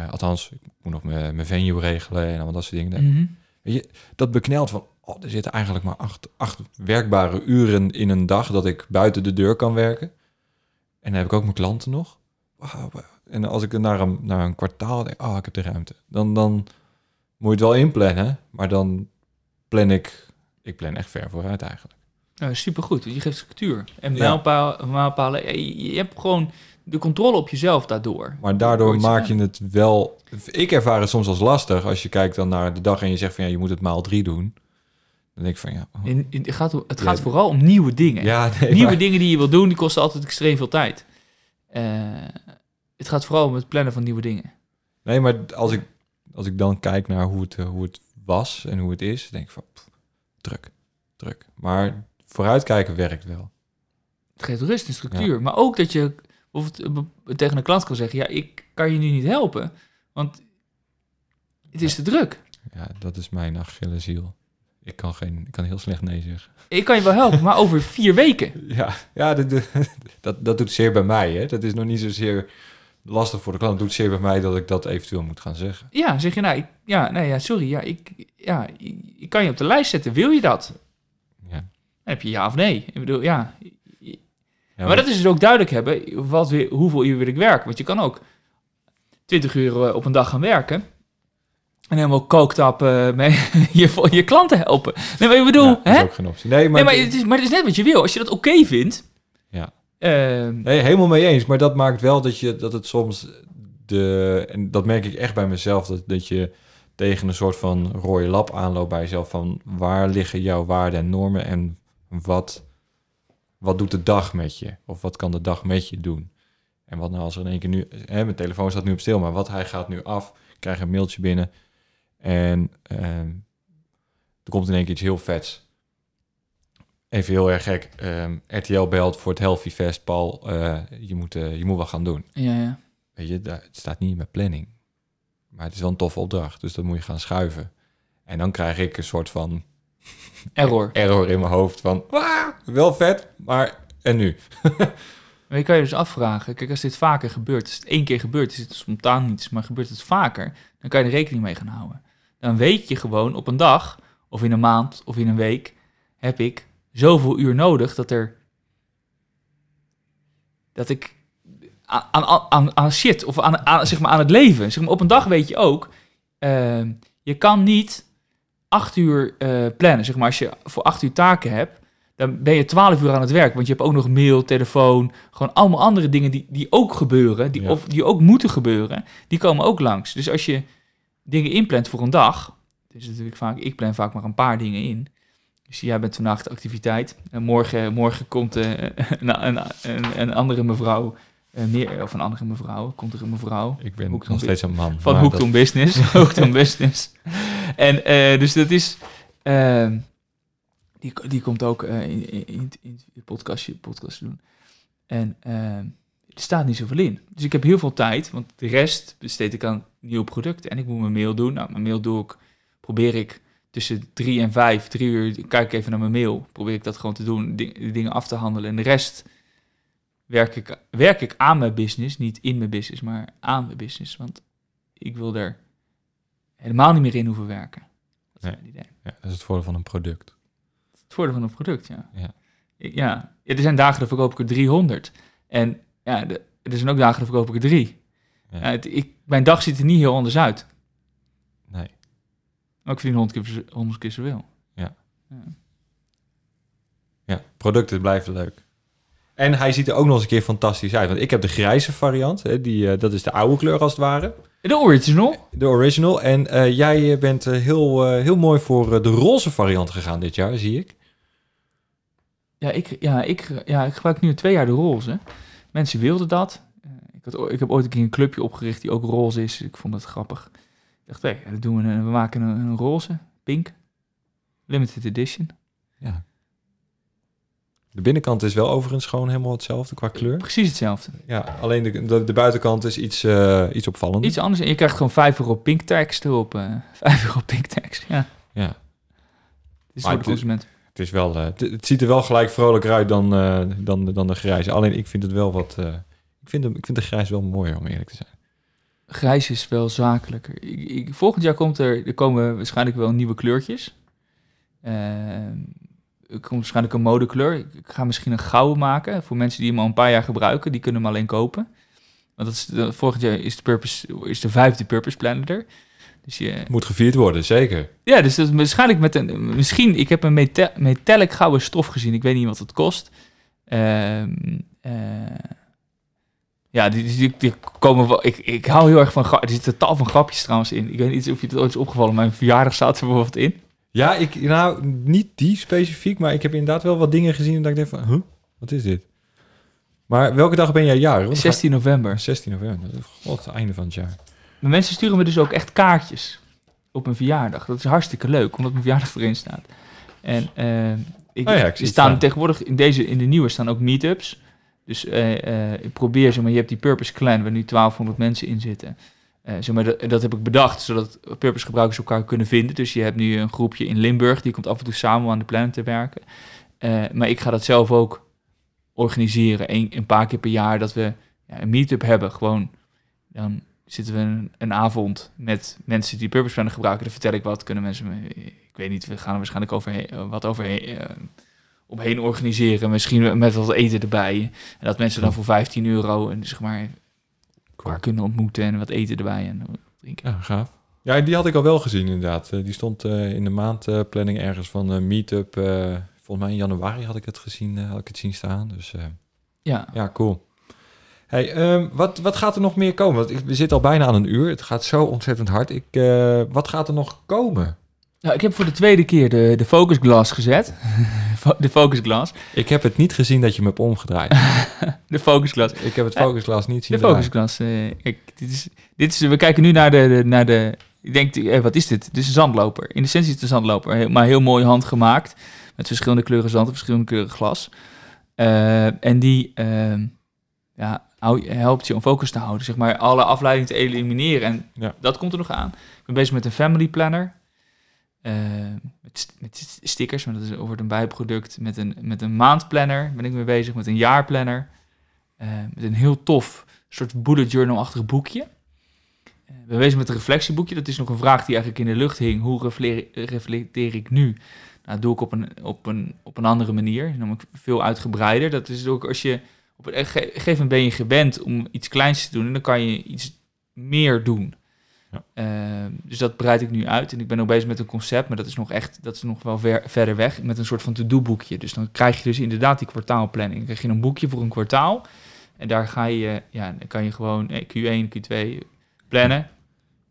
Althans, ik moet nog mijn, mijn venue regelen en allemaal dat soort dingen. Mhm. Weet je, dat beknelt van, oh, er zitten eigenlijk maar acht, acht werkbare uren in een dag dat ik buiten de deur kan werken. En dan heb ik ook mijn klanten nog. wauw, wauw. En als ik naar een, naar een kwartaal denk, oh, ik heb de ruimte. Dan, dan moet je het wel inplannen, maar dan plan ik, ik plan echt ver vooruit eigenlijk. Nou, supergoed. Je geeft structuur. En mijlpalen. Ja, Je, hebt gewoon de controle op jezelf daardoor. Maar daardoor maak je het wel... Ik ervaar het soms als lastig als je kijkt dan naar de dag en je zegt van ja, je moet het maal drie doen. Dan denk ik van ja, oh, In, in- het gaat, het Ja. gaat vooral om nieuwe dingen. ja nee, nieuwe maar- dingen die je wil doen, die kosten altijd extreem veel tijd. Eh, het gaat vooral om het plannen van nieuwe dingen. Nee, maar als ik, als ik dan kijk naar hoe het, eh, hoe het was en hoe het is, denk ik van pff, druk, druk. Maar vooruitkijken werkt wel. Het geeft rust en structuur. Maar ook dat je bijvoorbeeld eh, tegen een klant kan zeggen... ja, ik kan je nu niet helpen, want het is te druk. Ja, dat is mijn Achilleshiel. Ik kan, geen, ik kan heel slecht nee zeggen. Ik kan je wel helpen, maar over vier weken. Ja, ja dat, dat, dat doet zeer bij mij. Hè. Dat is nog niet zozeer lastig voor de klant. Doet zeer bij mij dat ik dat eventueel moet gaan zeggen. Ja, zeg je nou, ik, ja, nee, ja, sorry, ja, ik, ja, ik kan je op de lijst zetten. Wil je dat? Ja. Dan heb je ja of nee. Ik bedoel, ja. Ja, maar dat is dus ook duidelijk hebben, wat, weer- hoeveel uur wil ik werken? Want je kan ook 20 uur eh, op een dag gaan werken. En helemaal kookt op eh, mee je, je klanten helpen. Nee, maar ik bedoel, ja, dat is ook geen optie. Nee, maar, nee, maar, het is, maar het is net wat je wil. Als je dat oké vindt. Ja. ehm, Nee, helemaal mee eens. Maar dat maakt wel dat, je, dat het soms de... En dat merk ik echt bij mezelf. Dat, dat je tegen een soort van rode lap aanloopt bij jezelf. Van waar liggen jouw waarden en normen? En wat, wat doet de dag met je? Of wat kan de dag met je doen? En wat nou als er in één keer nu... Hè, mijn telefoon staat nu op stil, maar wat hij gaat nu af. Ik krijg een mailtje binnen. En ehm, er komt in één keer iets heel vets. Even heel erg gek. ehm, RTL belt voor het Healthy Fest. Paul, eh, je, moet, eh, je moet wat gaan doen. ja, ja. Weet je, daar, het staat niet in mijn planning. Maar het is wel een toffe opdracht. Dus dat moet je gaan schuiven. En dan krijg ik een soort van Error. error in mijn hoofd. Van, "Wah, wel vet, maar en nu? Maar je kan je dus afvragen, kijk, als dit vaker gebeurt, als het één keer gebeurt, is het spontaan niets, maar gebeurt het vaker, dan kan je er rekening mee gaan houden. Dan weet je gewoon op een dag, of in een maand, of in een week, heb ik zoveel uur nodig dat er, dat ik aan, aan, aan, shit, of aan, aan, zeg maar aan het leven, zeg maar op een dag weet je ook, eh, je kan niet acht uur eh, plannen, zeg maar, als je voor acht uur taken hebt, dan ben je twaalf uur aan het werk. Want je hebt ook nog mail, telefoon, gewoon allemaal andere dingen die, die ook gebeuren, die, Ja. of die ook moeten gebeuren, die komen ook langs. Dus als je dingen inplant voor een dag, dus natuurlijk vaak, ik plan vaak maar een paar dingen in. Dus jij bent vandaag de activiteit. En morgen, morgen komt eh, een, een, een, een andere mevrouw, eh, meer, of een andere mevrouw, komt er een mevrouw. Ik ben nog steeds een man. Van maar Hoek dat- on Business. Hoek on Business. En eh, dus dat is... ehm, die, die komt ook in, in, in, in het podcastje, podcast doen. En ehm, er staat niet zoveel in. Dus ik heb heel veel tijd, want de rest besteed ik aan nieuwe producten. En ik moet mijn mail doen. Nou, mijn mail doe ik, probeer ik tussen drie en vijf, drie uur, kijk ik even naar mijn mail. Probeer ik dat gewoon te doen, ding- die dingen af te handelen. En de rest werk ik, werk ik aan mijn business, niet in mijn business, maar aan mijn business. Want ik wil er helemaal niet meer in hoeven werken. Dat is Nee. mijn idee. Ja, dat is het voordeel van een product. Het voordeel van een product, ja. Ja. Ja. Er zijn dagen dat verkoop ik er 300. En ja, er zijn ook dagen dat verkoop ik er drie. Ja. Het, ik, mijn dag ziet er niet heel anders uit. Nee. Maar ik verdien 100 keer, zo- 100 keer zoveel. Ja. Ja. Ja, producten blijven leuk. En hij ziet er ook nog eens een keer fantastisch uit. Want ik heb de grijze variant. Hè, die, eh, dat is de oude kleur als het ware. De original? De original. En eh, jij eh, bent heel, heel mooi voor de roze variant gegaan dit jaar, zie ik. Ja ik, ja, ik, ja, ik gebruik nu twee jaar de roze. Mensen wilden dat. Ik, had, ik heb ooit een keer een clubje opgericht die ook roze is. Ik vond dat grappig. Ik dacht, hé, dat doen we, een- we maken een, een roze, pink, limited edition. Ja. De binnenkant is wel overigens gewoon helemaal hetzelfde qua kleur. Precies hetzelfde. Ja, alleen de, de, de buitenkant is iets, eh iets opvallender. Iets anders. En je krijgt gewoon 5 euro pink tax erop. eh 5 euro pink tax, ja. Ja. Het voor de het- consument. Het, is wel, eh, het, het ziet er wel gelijk vrolijker uit dan, dan, dan de grijze. Alleen ik vind het wel wat... ik, vind hem, ik vind de grijs wel mooier, om eerlijk te zijn. Grijs is wel zakelijker. Ik, ik- volgend jaar komt er, er komen waarschijnlijk wel nieuwe kleurtjes. Er komt waarschijnlijk een modekleur. Ik, ik ga misschien een gouden maken voor mensen die hem al een paar jaar gebruiken. Die kunnen hem alleen kopen. Want dat is, de- volgend jaar is de, purpose, is de vijfde Purpose Planner er. Dus je, Moet gevierd worden, zeker. ja, dus dat is waarschijnlijk met een... Misschien, ik heb een meta- metallic gouden stof gezien. Ik weet niet wat het kost. Ehm, eh, ja, die, die, die komen wel... Ik, ik hou heel erg van... Er zitten tal van grapjes trouwens in. Ik weet niet of je het ooit is opgevallen. Mijn verjaardag staat er bijvoorbeeld in. Ja, ik, nou, niet die specifiek, maar ik heb inderdaad wel wat dingen gezien en dat ik denk van, huh, wat is dit? Maar welke dag ben jij jarig? Want 16 november. ga- 16 november, dat is god, het einde van het jaar. Maar mensen sturen me dus ook echt kaartjes op mijn verjaardag. Dat is hartstikke leuk, omdat mijn verjaardag erin staat. En eh, ik, Oh ja, ik er staan. tegenwoordig in deze in de nieuwe staan ook meetups. Dus eh, eh, ik probeer, zeg maar, je hebt die Purpose Clan waar nu 1200 mensen in zitten. Zeg maar, dat, heb ik bedacht, zodat Purpose gebruikers elkaar kunnen vinden. Dus je hebt nu een groepje in Limburg, die komt af en toe samen aan de plannen te werken. Maar ik ga dat zelf ook organiseren, een, een paar keer per jaar, dat we ja, een meetup hebben. Gewoon, dan zitten we een, avond met mensen die Purpose Planner gebruiken. Dan vertel ik wat, kunnen mensen, me- ik weet niet, we gaan er waarschijnlijk eh, wat eh, omheen organiseren. Misschien met wat eten erbij. En dat mensen dan voor 15 euro en zeg maar elkaar kunnen ontmoeten en wat eten erbij en drinken. Ja, gaaf. Ja, die had ik al wel gezien inderdaad. Eh, Die stond eh, in de maandplanning ergens van een meetup. volgens mij in januari had ik het gezien, had ik het zien staan. Dus Ja, ja, cool. Hey, ehm, wat, wat gaat er nog meer komen? Want ik, we zitten al bijna aan een uur. Het gaat zo ontzettend hard. Ik, wat gaat er nog komen? Nou, ik heb voor de tweede keer de, de focus glass gezet. de focus glass. Ik heb het niet gezien dat je me hebt omgedraaid. De focus glass. ik heb het focusglas niet zien De focus glass. eh, kijk, dit is, dit is, we kijken nu naar de, de- naar de ik denk, eh, wat is dit? Dit is een zandloper. In essentie is het een zandloper, maar heel mooi handgemaakt. Met verschillende kleuren zand en verschillende kleuren glas. Eh, en die ehm, ja, helpt je om focus te houden. Zeg maar, alle afleiding te elimineren. En Ja. dat komt er nog aan. Ik ben bezig met een family planner. Eh, met, st- met st- stickers, maar dat is, wordt een bijproduct. Met een, met een maandplanner ben ik mee bezig. Met een jaarplanner. Eh, met een heel tof soort bullet journal-achtig boekje. Ik ben bezig met een reflectieboekje. Dat is nog een vraag die eigenlijk in de lucht hing. Hoe refle- reflecteer ik nu? Nou, dat doe ik op een, op een, op een andere manier. Namelijk veel uitgebreider. Dat is ook als je... Op een ge- gegeven moment ben je gewend om iets kleins te doen. En dan kan je iets meer doen. Ja. Eh, dus dat breid ik nu uit. En ik ben ook bezig met een concept. Maar dat is nog echt... Dat is nog wel ver, verder weg. Met een soort van to-do-boekje. Dus dan krijg je dus inderdaad die kwartaalplanning. Krijg je een boekje voor een kwartaal. En daar ga je... Ja, dan kan je gewoon eh, Q1, Q2 plannen.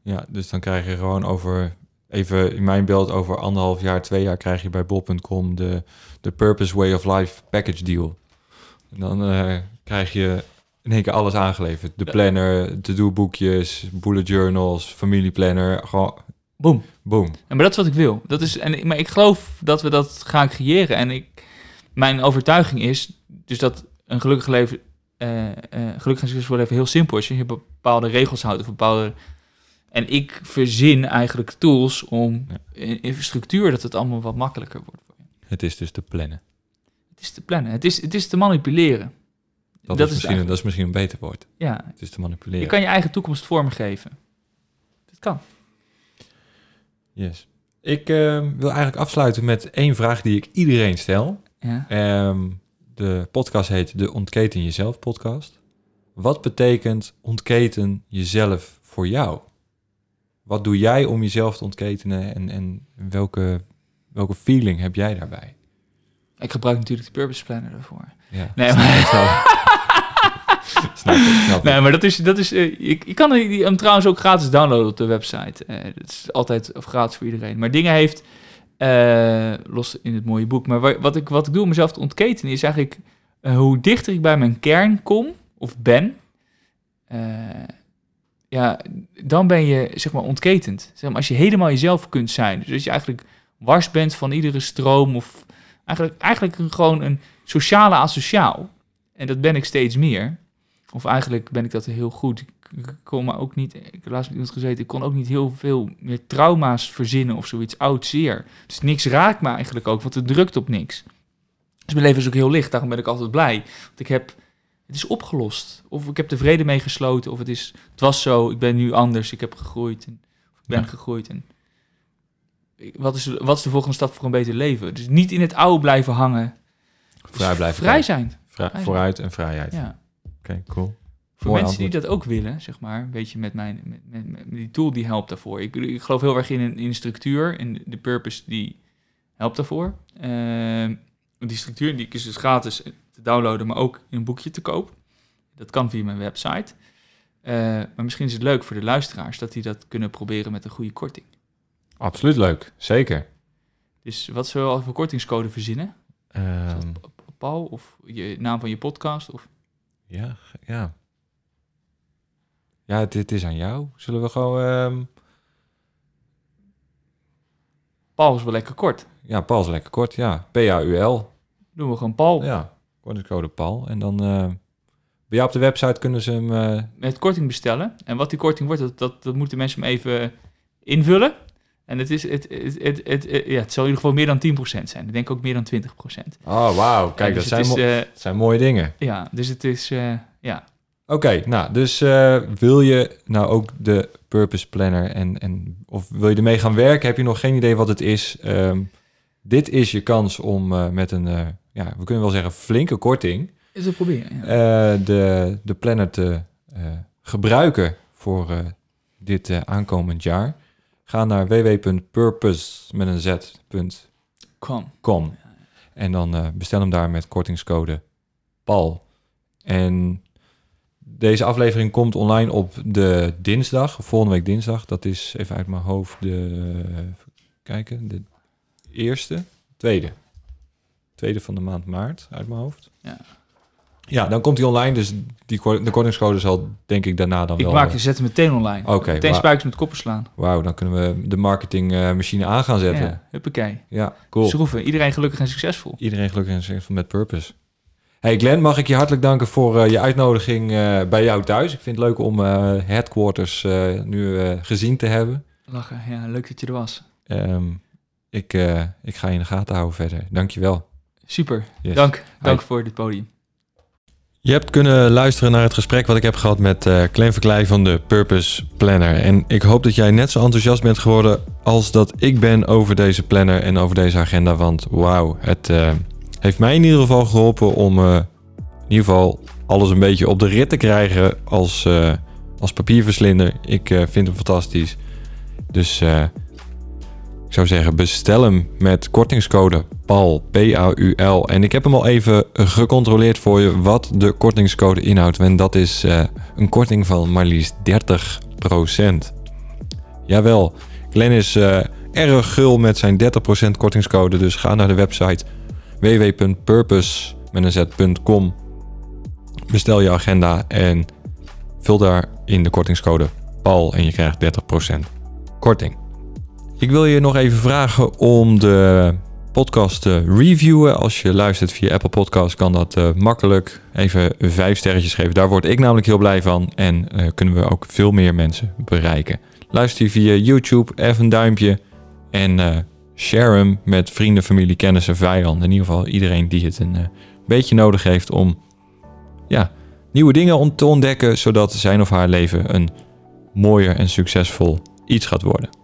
Ja, dus dan krijg je gewoon over, even in mijn beeld, over anderhalf jaar, twee jaar krijg je bij bol.com de, de Purpose Way of Life package deal. Dan eh, krijg je in één keer alles aangeleverd. De planner, to-do boekjes, bullet journals, familieplanner, gewoon Boom. boom. Ja, maar dat is wat ik wil. Dat is, en, maar ik geloof dat we dat gaan creëren. En ik, mijn overtuiging is dus dat een gelukkig leven, eh eh gelukkig en succesvol leven heel simpel is. Je bepaalde regels houdt of bepaalde... En ik verzin eigenlijk tools om Ja. in, in structuur dat het allemaal wat makkelijker wordt. voor je. Het is dus te plannen. Het is te plannen. Het is, het is te manipuleren. Dat, Dat is, is misschien, dat is misschien een beter woord. Ja, Het is te manipuleren. je kan je eigen toekomst vormgeven. Dat kan. Yes. Ik eh, wil eigenlijk afsluiten met één vraag die ik iedereen stel. Ja. Ehm, de podcast heet de Ontketen Jezelf podcast. Wat betekent ontketen jezelf voor jou? Wat doe jij om jezelf te ontketenen en, en welke, welke feeling heb jij daarbij? Ik gebruik natuurlijk de Purpose Planner daarvoor. Ja, Nee, maar- snap ik. Snap. Nee, maar dat is, dat is eh, je, je kan hem trouwens ook gratis downloaden op de website. Eh het is altijd gratis voor iedereen. Maar dingen heeft, eh, los in het mooie boek, maar wa- wat ik, wat ik doe om mezelf te ontketenen is eigenlijk eh, hoe dichter ik bij mijn kern kom, of ben, eh, ja, dan ben je zeg maar ontketend. Zeg maar, als je helemaal jezelf kunt zijn. Dus als je eigenlijk wars bent van iedere stroom of eigenlijk, eigenlijk gewoon een sociale asociaal. En dat ben ik steeds meer. Of eigenlijk ben ik dat heel goed. Ik, kon maar ook niet, ik heb laatst met iemand gezeten, ik kon ook niet heel veel meer trauma's verzinnen of zoiets oud zeer. Dus niks raakt me eigenlijk ook, want het drukt op niks. Dus mijn leven is ook heel licht, daarom ben ik altijd blij. Want ik heb, het is opgelost. Of ik heb tevreden mee gesloten, of het, is, het was zo, ik ben nu anders, ik heb gegroeid. En, of ik ben Ja. gegroeid. En, wat, is, wat is de volgende stap voor een beter leven? Dus niet in het oude blijven hangen. Vrij blijven Vrij zijn. Vrij- Vrij zijn. vooruit en vrijheid. Ja. Oké, cool. Voor Mooi mensen die dat ook willen, zeg maar, een beetje met, mijn, met, met, met die tool die helpt daarvoor. Ik, ik geloof heel erg in een, in structuur en de purpose die helpt daarvoor. Ehm, die structuur die is dus gratis te downloaden, maar ook in een boekje te koop. Dat kan via mijn website. Eh, maar misschien is het leuk voor de luisteraars dat die dat kunnen proberen met een goede korting. Absoluut leuk, zeker. Dus wat zullen we al voor kortingscode verzinnen? Pa- Paul of je naam van je podcast? Of... ja, ja. Ja, dit is aan jou. Zullen we gewoon... ehm, Paul is wel lekker kort. ja, Paul is lekker kort, ja. P-A-U-L. Doen we gewoon Paul. Ja, kortingscode Paul. En dan... eh, bij jou op de website kunnen ze hem... eh, met korting bestellen. En wat die korting wordt, dat, dat, dat moeten mensen hem even invullen. En het, is, het, het, het, ja, het zal in ieder geval meer dan 10% zijn. Ik denk ook meer dan 20%. Oh, wauw. Kijk, dat dus zijn, is, mo- eh, dat zijn mooie dingen. ja, dus het is, eh, ja. Oké, nou, dus eh, wil je nou ook de Purpose Planner en, en of wil je ermee gaan werken? Heb je nog geen idee wat het is? Ehm, dit is je kans om met een, ja, we kunnen wel zeggen flinke korting, Is het proberen. De, de planner te gebruiken voor dit aankomend jaar. Ga naar www.purpose met een z.com Kom. en dan eh, bestel hem daar met kortingscode PAL. En deze aflevering komt online op de dinsdag, volgende week dinsdag. Dat is even uit mijn hoofd de, even kijken, de eerste, tweede. Tweede van de maand maart uit mijn hoofd. Ja. Ja, dan komt hij online, dus die, de kortingscode zal denk ik daarna dan Ik wel... maak eh, je zetten meteen online. Oké, meteen spuikjes met koppen slaan. Wauw, dan kunnen we de marketingmachine aan gaan zetten. Ja, Ja, huppakee. cool. Schroeven. Iedereen gelukkig en succesvol. Iedereen gelukkig en succesvol met Purpose. Hey Glenn, mag ik je hartelijk danken voor eh, je uitnodiging eh, bij jou thuis. Ik vind het leuk om eh, headquarters eh, nu eh, gezien te hebben. Lachen. Ja, leuk dat je er was. Ehm, ik, eh, ik ga je in de gaten houden verder. Dankjewel. Super. Yes. Dank. Dank Hi. voor dit podium. Je hebt kunnen luisteren naar het gesprek wat ik heb gehad met eh Clem Verkleij van de Purpose Planner. En ik hoop dat jij net zo enthousiast bent geworden als dat ik ben over deze planner en over deze agenda. Want wauw, het eh, heeft mij in ieder geval geholpen om eh, in ieder geval alles een beetje op de rit te krijgen als, als papierverslinder. Ik vind hem fantastisch. Dus ik zou zeggen, bestel hem met kortingscode PAUL, P-A-U-L. En ik heb hem al even gecontroleerd voor je wat de kortingscode inhoudt. En dat is eh, een korting van maar liefst 30%. Jawel, Glenn is eh, erg gul met zijn 30% kortingscode. Dus ga naar de website www.purpose.com. Bestel je agenda en vul daar in de kortingscode PAL en je krijgt 30% korting. Ik wil je nog even vragen om de podcast te reviewen. Als je luistert via Apple Podcast kan dat eh, makkelijk. Even vijf sterretjes geven. Daar word ik namelijk heel blij van. En eh, kunnen we ook veel meer mensen bereiken. Luister je via YouTube, even een duimpje. En eh, share hem met vrienden, familie, kennissen, vijanden. In ieder geval iedereen die het een beetje nodig heeft om ja, nieuwe dingen te ontdekken. Zodat zijn of haar leven een mooier en succesvol iets gaat worden.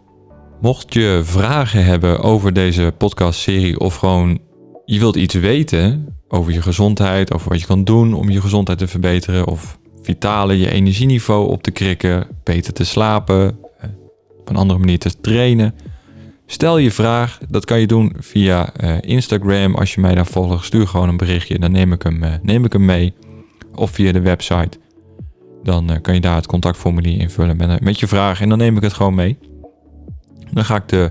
Mocht je vragen hebben over deze podcastserie of gewoon je wilt iets weten over je gezondheid, over wat je kan doen om je gezondheid te verbeteren of vitale je energieniveau op te krikken, beter te slapen, eh, op een andere manier te trainen. Stel je vraag, dat kan je doen via eh, Instagram. Als je mij daar volgt, stuur gewoon een berichtje, dan neem ik hem, eh, neem ik hem mee. Of via de website. Dan kan je daar het contactformulier invullen met, met je vraag en dan neem ik het gewoon mee. Dan ga ik de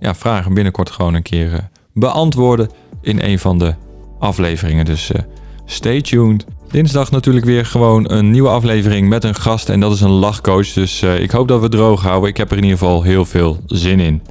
ja, vragen binnenkort gewoon een keer eh, beantwoorden in een van de afleveringen. Dus eh, stay tuned. Dinsdag natuurlijk weer gewoon een nieuwe aflevering met een gast en dat is een lachcoach. Dus eh, ik hoop dat we droog houden. Ik heb er in ieder geval heel veel zin in.